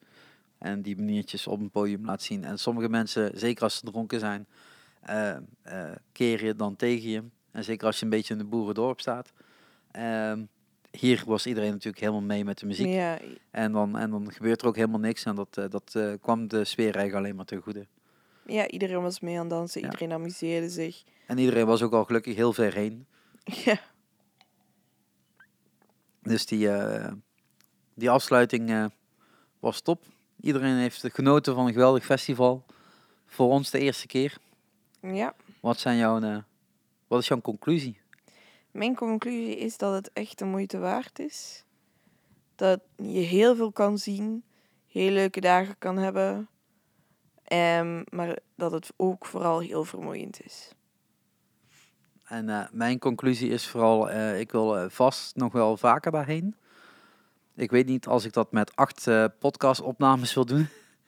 [SPEAKER 1] En die maniertjes op een podium laat zien. En sommige mensen, zeker als ze dronken zijn, eh, keren je dan tegen je. En zeker als je een beetje in de boerendorp staat. Ehm, hier was iedereen natuurlijk helemaal mee met de muziek.
[SPEAKER 2] Ja,
[SPEAKER 1] En, dan, en dan gebeurt er ook helemaal niks. En dat, dat kwam de sfeer eigenlijk alleen maar ten goede.
[SPEAKER 2] Ja, iedereen was mee aan het dansen.
[SPEAKER 1] Ja.
[SPEAKER 2] Iedereen amuseerde zich. <laughs>
[SPEAKER 1] En iedereen was ook al gelukkig heel ver heen.
[SPEAKER 2] Ja,
[SPEAKER 1] Dus die, eh, die afsluiting eh, was top. Iedereen heeft genoten van een geweldig festival. Voor ons de eerste keer.
[SPEAKER 2] ja.
[SPEAKER 1] Wat, zijn jouw, eh, wat is jouw conclusie?
[SPEAKER 2] Mijn conclusie is dat het echt de moeite waard is. Dat je heel veel kan zien, heel leuke dagen kan hebben. Ehm, maar dat het ook vooral heel vermoeiend is.
[SPEAKER 1] En eh, mijn conclusie is vooral, eh, ik wil eh, vast nog wel vaker daarheen. Ik weet niet als ik dat met acht podcastopnames wil doen.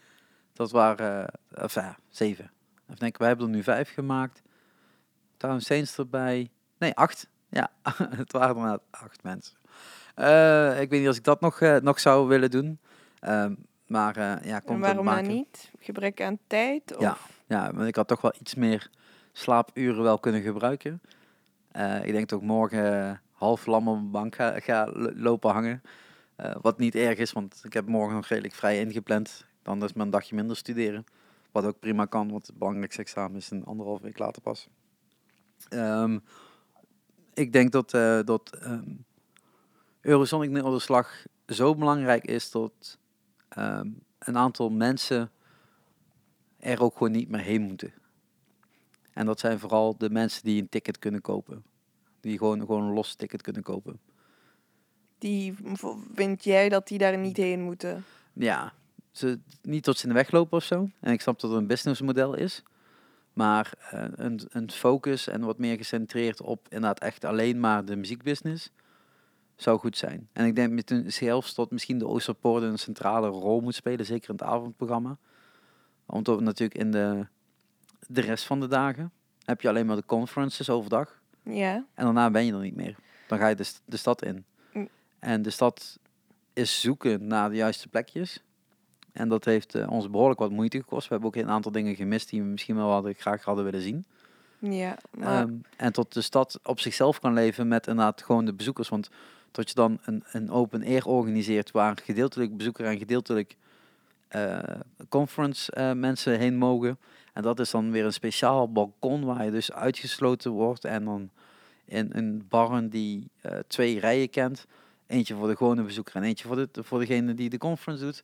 [SPEAKER 1] <laughs> Dat waren, of ja, zeven. Even denken, wij hebben er nu vijf gemaakt. Town Saints erbij. Nee, acht. Ja, <laughs> het waren inderdaad acht mensen. Ik weet niet als ik dat nog, nog zou willen doen. Um, maar uh, ja,
[SPEAKER 2] komt en waarom dan niet? Gebrek aan tijd? Of?
[SPEAKER 1] Ja, ja, want ik had toch wel iets meer slaapuren wel kunnen gebruiken. ik denk dat ik morgen half lam op een bank ga, ga lopen hangen. wat niet erg is, want ik heb morgen nog redelijk vrij ingepland. Dan is mijn dagje minder studeren. Wat ook prima kan, want het belangrijkste examen is een anderhalf week later pas. Um, ik denk dat, uh, dat um, Eurosonic Noorderslag zo belangrijk is dat um, een aantal mensen er ook gewoon niet meer heen moeten. En dat zijn vooral de mensen die een ticket kunnen kopen. Die gewoon, gewoon een los ticket kunnen kopen.
[SPEAKER 2] Die vind jij dat die daar niet heen moeten?
[SPEAKER 1] Ja, ze, niet tot ze in de weg lopen of zo. En ik snap dat het een businessmodel is. Maar uh, een, een focus en wat meer gecentreerd op inderdaad echt alleen maar de muziekbusiness zou goed zijn. En ik denk met een zelfs tot misschien de Oosterpoort een centrale rol moet spelen, zeker in het avondprogramma. Want natuurlijk in de, de rest van de dagen heb je alleen maar de conferences overdag.
[SPEAKER 2] Ja.
[SPEAKER 1] En daarna ben je er niet meer. Dan ga je de, de stad in. Mm. En de stad is zoeken naar de juiste plekjes. En dat heeft uh, ons behoorlijk wat moeite gekost. We hebben ook een aantal dingen gemist die we misschien wel hadden, graag hadden willen zien.
[SPEAKER 2] Ja, maar...
[SPEAKER 1] Um, en tot de stad op zichzelf kan leven met inderdaad gewoon de bezoekers. Want tot je dan een, een open air organiseert waar gedeeltelijk bezoeker en gedeeltelijk uh, conference uh, mensen heen mogen. En dat is dan weer een speciaal balkon waar je dus uitgesloten wordt. En dan in een barren die uh, twee rijen kent. Eentje voor de gewone bezoeker en eentje voor, de, voor degene die de conference doet.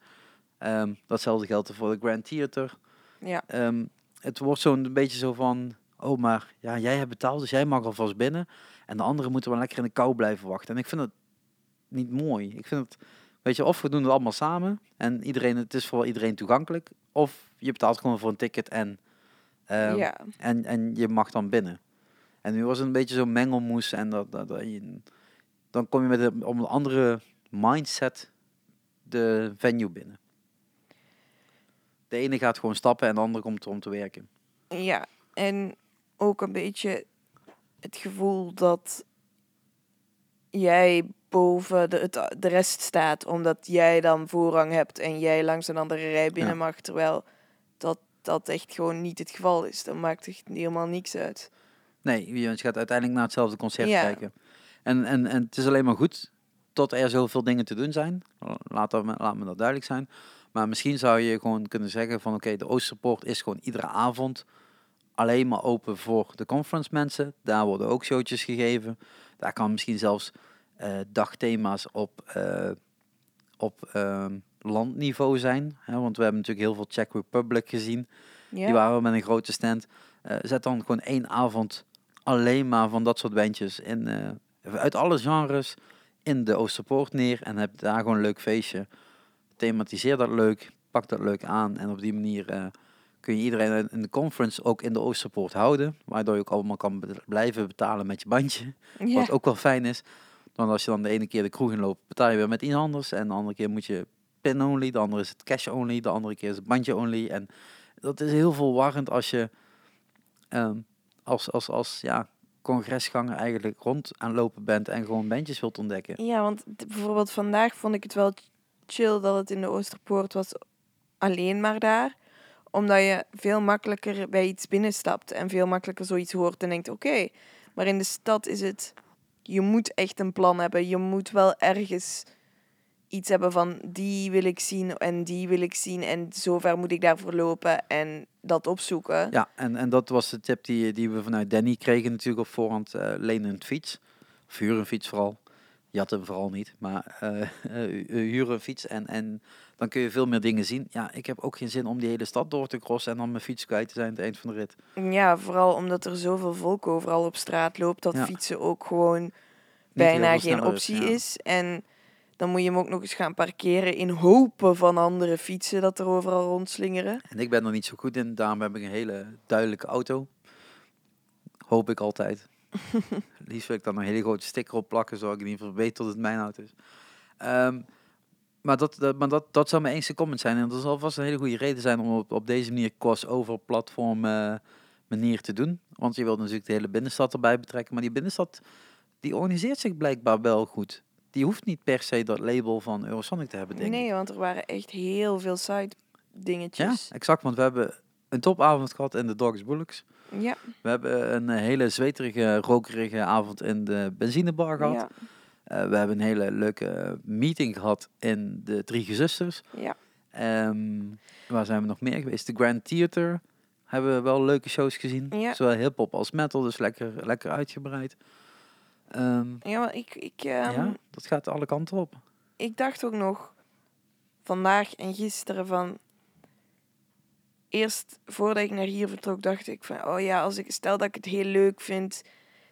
[SPEAKER 1] Um, datzelfde geldt voor de Grand Theater.
[SPEAKER 2] Ja.
[SPEAKER 1] Um, het wordt zo'n beetje zo van, oh maar ja, jij hebt betaald, dus jij mag alvast binnen. En de anderen moeten wel lekker in de kou blijven wachten. En ik vind het niet mooi. Ik vind het, weet je, of we doen het allemaal samen en iedereen, het is voor iedereen toegankelijk. Of je betaalt gewoon voor een ticket en, um, ja. en, en je mag dan binnen. En nu was het een beetje zo'n mengelmoes en dat, dat, dat je, dan kom je met een, om een andere mindset de venue binnen. De ene gaat gewoon stappen en de andere komt om te werken.
[SPEAKER 2] Ja, en ook een beetje het gevoel dat jij boven de, het, de rest staat, omdat jij dan voorrang hebt en jij langs een andere rij binnen mag, terwijl dat, dat echt gewoon niet het geval is. Dan maakt het helemaal niks uit.
[SPEAKER 1] Nee, je gaat uiteindelijk naar hetzelfde concert kijken. En, en, en het is alleen maar goed tot er zoveel dingen te doen zijn. Laat, dat, laat me dat duidelijk zijn. Maar misschien zou je gewoon kunnen zeggen van oké, de Oosterpoort is gewoon iedere avond alleen maar open voor de conference mensen. Daar worden ook showtjes gegeven. Daar kan misschien zelfs uh, dagthema's op, uh, op uh, landniveau zijn. Hè? Want we hebben natuurlijk heel veel Czech Republic gezien. Ja. Die waren met een grote stand. Eh, zet dan gewoon één avond alleen maar van dat soort bandjes in, uit alle genres in de Oosterpoort neer. En heb daar gewoon een leuk feestje thematiseer dat leuk, pak dat leuk aan en op die manier kun je iedereen in de conference ook in de Oosterpoort houden, waardoor je ook allemaal kan blijven betalen met je bandje, ja. wat ook wel fijn is. Want als je dan de ene keer de kroeg inloopt, betaal je weer met iets anders en de andere keer moet je pin only, de andere is het cash only, de andere keer is het bandje only en dat is heel veel warrend als je um, als, als, als ja, congresganger eigenlijk rond aan lopen bent en gewoon bandjes wilt ontdekken.
[SPEAKER 2] Ja, want bijvoorbeeld vandaag vond ik het wel chill dat het in de Oosterpoort was alleen maar daar. Omdat je veel makkelijker bij iets binnenstapt en veel makkelijker zoiets hoort en denkt, oké. Maar in de stad is het, je moet echt een plan hebben. Je moet wel ergens iets hebben van, die wil ik zien en die wil ik zien en zover moet ik daarvoor lopen en dat opzoeken.
[SPEAKER 1] Ja, en, en dat was de tip die, die we vanuit Danny kregen natuurlijk op voorhand. Uh, lenen een fiets. Of een fiets vooral jatten vooral niet, maar <laughs> uh, huren een fiets en, en dan kun je veel meer dingen zien. Ja, ik heb ook geen zin om die hele stad door te crossen en dan mijn fiets kwijt te zijn aan het eind van de rit.
[SPEAKER 2] Ja, vooral omdat er zoveel volk overal op straat loopt, dat fietsen ook gewoon bijna geen optie is. En dan moet je hem ook nog eens gaan parkeren in hopen van andere fietsen dat er overal rondslingeren.
[SPEAKER 1] En ik ben er niet zo goed in, daarom heb ik een hele duidelijke auto. Hoop ik altijd. <laughs> Liefst wil ik dan een hele grote sticker op plakken, zodat ik in ieder geval weet dat het mijn auto is. Um, maar dat, dat, maar dat, dat zou mijn enige comment zijn. En dat zal vast een hele goede reden zijn om op, op deze manier crossover platform eh, manier te doen. Want je wilt natuurlijk de hele binnenstad erbij betrekken. Maar die binnenstad, die organiseert zich blijkbaar wel goed. Die hoeft niet per se dat label van Eurosonic te hebben, denk ik.
[SPEAKER 2] Nee, want er waren echt heel veel side
[SPEAKER 1] Ja,
[SPEAKER 2] dingetjes.
[SPEAKER 1] exact. Want we hebben een topavond gehad in de Dogs Bullocks.
[SPEAKER 2] Ja.
[SPEAKER 1] We hebben een eh, hele zweterige, rokerige avond in de benzinebar gehad.
[SPEAKER 2] Ja.
[SPEAKER 1] Eh, we hebben een hele leuke meeting gehad in de Drie Gezusters.
[SPEAKER 2] ja.
[SPEAKER 1] Ehm, waar zijn we nog meer geweest? De Grand Theater hebben we wel leuke shows gezien.
[SPEAKER 2] Ja.
[SPEAKER 1] Zowel hip-hop als metal, dus lekker, lekker uitgebreid. Ehm,
[SPEAKER 2] Ja, maar ik, ik, ehm,
[SPEAKER 1] ja, dat gaat alle kanten op.
[SPEAKER 2] ik dacht ook nog vandaag en gisteren van. Eerst voordat ik naar hier vertrok, dacht ik van, oh ja, als ik stel dat ik het heel leuk vind,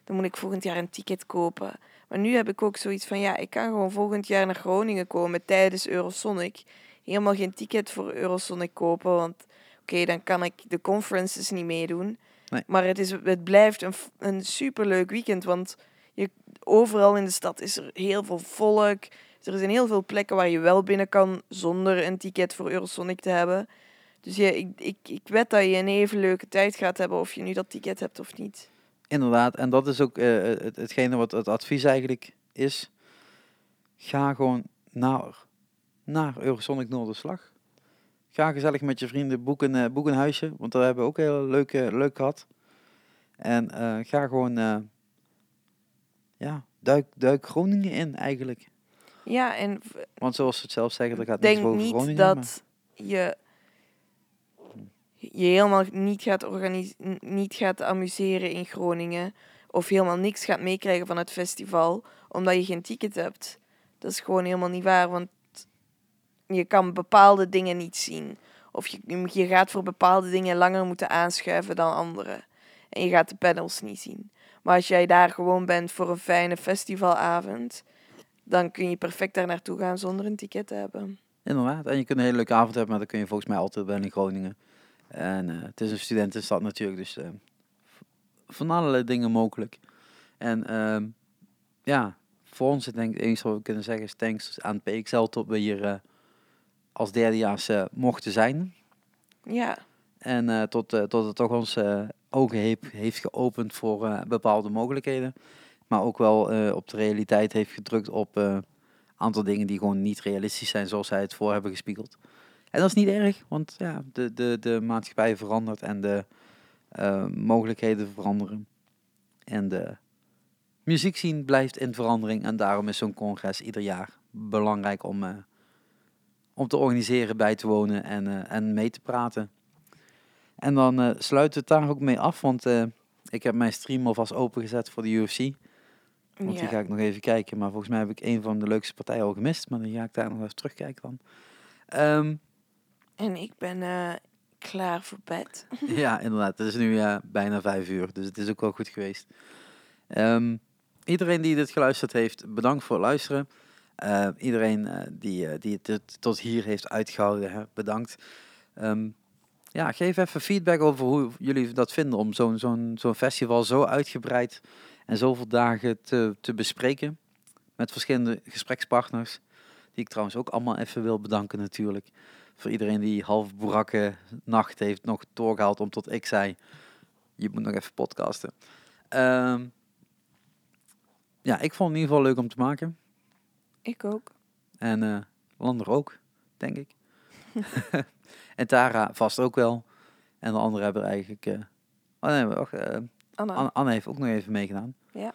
[SPEAKER 2] dan moet ik volgend jaar een ticket kopen. Maar nu heb ik ook zoiets van, ja, ik kan gewoon volgend jaar naar Groningen komen tijdens Eurosonic. Helemaal geen ticket voor Eurosonic kopen, want oké, dan kan ik de conferences niet meedoen.
[SPEAKER 1] Nee.
[SPEAKER 2] Maar het, is, het blijft een, een superleuk weekend, want je, overal in de stad is er heel veel volk. Er zijn heel veel plekken waar je wel binnen kan zonder een ticket voor Eurosonic te hebben. Dus ja, ik, ik, ik weet dat je een even leuke tijd gaat hebben of je nu dat ticket hebt of niet.
[SPEAKER 1] Inderdaad, en dat is ook eh, het, hetgene wat het advies eigenlijk is. Ga gewoon naar, naar Eurosonic Noorderslag. Ga gezellig met je vrienden, boek een, eh, boek een huisje, want daar hebben we ook heel leuk, eh, leuk gehad. En ga gewoon, ja, duik, duik Groningen in eigenlijk.
[SPEAKER 2] Ja, en
[SPEAKER 1] Want zoals ze het zelf zeggen, dat gaat
[SPEAKER 2] ik denk
[SPEAKER 1] niet over
[SPEAKER 2] niet
[SPEAKER 1] Groningen.
[SPEAKER 2] dat je je helemaal niet gaat, niet gaat amuseren in Groningen of helemaal niks gaat meekrijgen van het festival omdat je geen ticket hebt. Dat is gewoon helemaal niet waar, want je kan bepaalde dingen niet zien. Of je, je gaat voor bepaalde dingen langer moeten aanschuiven dan anderen. En je gaat de panels niet zien. Maar als jij daar gewoon bent voor een fijne festivalavond, dan kun je perfect daar naartoe gaan zonder een ticket te hebben.
[SPEAKER 1] Inderdaad, en je kunt een hele leuke avond hebben, maar dat kun je volgens mij altijd wel in Groningen. En eh, het is een studentenstad natuurlijk, dus eh, van allerlei dingen mogelijk. En ehm, ja, voor ons, ik denk het enige wat we kunnen zeggen is thanks aan PXL dat we hier eh, als derdejaars mochten zijn.
[SPEAKER 2] Ja,
[SPEAKER 1] En tot, tot het toch ons ogen heeft, heeft geopend voor bepaalde mogelijkheden. Maar ook wel op de realiteit heeft gedrukt op een aantal dingen die gewoon niet realistisch zijn zoals zij het voor hebben gespiegeld. En dat is niet erg, want ja, de, de, de maatschappij verandert en de eh, mogelijkheden veranderen. En de muziekscene blijft in verandering. En daarom is zo'n congres ieder jaar belangrijk om, eh, om te organiseren, bij te wonen en, eh, en mee te praten. En dan sluiten we het daar ook mee af, want ik heb mijn stream alvast opengezet voor de UFC. Want die ga ik nog even kijken. Maar volgens mij heb ik een van de leukste partijen al gemist. Maar dan ga ik daar nog even terugkijken dan. Ehm,
[SPEAKER 2] en ik ben eh, klaar voor bed. <laughs>
[SPEAKER 1] ja, inderdaad. Het is nu eh, bijna vijf uur. Dus het is ook wel goed geweest. Ehm, iedereen die dit geluisterd heeft, bedankt voor het luisteren. Eh, iedereen eh, die, die het tot- hier heeft uitgehouden, hè, bedankt. Ehm, ja, geef even feedback over hoe jullie dat vinden om zo'n festival zo uitgebreid en zoveel dagen te, te bespreken. Met verschillende gesprekspartners. Die ik trouwens ook allemaal even wil bedanken natuurlijk. Voor iedereen die half brakke nacht heeft nog doorgehaald om tot ik zei... Je moet nog even podcasten. Ehm, ja, ik vond het in ieder geval leuk om te maken.
[SPEAKER 2] Ik ook.
[SPEAKER 1] En eh Lander ook, denk ik. <laughs> en Tara vast ook wel. En de anderen hebben er eigenlijk... eh, oh nee, wacht, eh,
[SPEAKER 2] Anna.
[SPEAKER 1] Anne, Anne heeft ook nog even meegedaan.
[SPEAKER 2] Ja.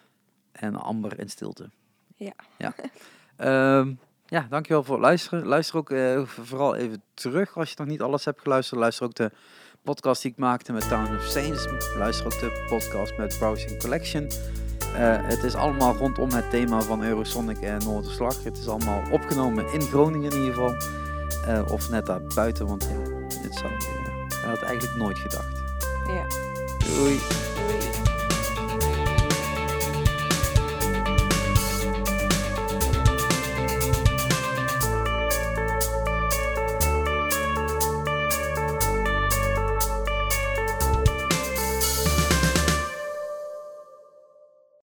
[SPEAKER 1] En Amber in stilte.
[SPEAKER 2] Ja.
[SPEAKER 1] Ja, Ehm, ja dankjewel voor het luisteren. Luister ook eh, vooral even terug als je nog niet alles hebt geluisterd. Luister ook de podcast die ik maakte met Town of Saints. Luister ook de podcast met Browsing Collection. Eh, het is allemaal rondom het thema van Eurosonic en Noorderslag. Het is allemaal opgenomen in Groningen in ieder geval. Eh, of net daar buiten, want ja, dit zou, ik had eigenlijk nooit gedacht.
[SPEAKER 2] Ja.
[SPEAKER 1] Doei!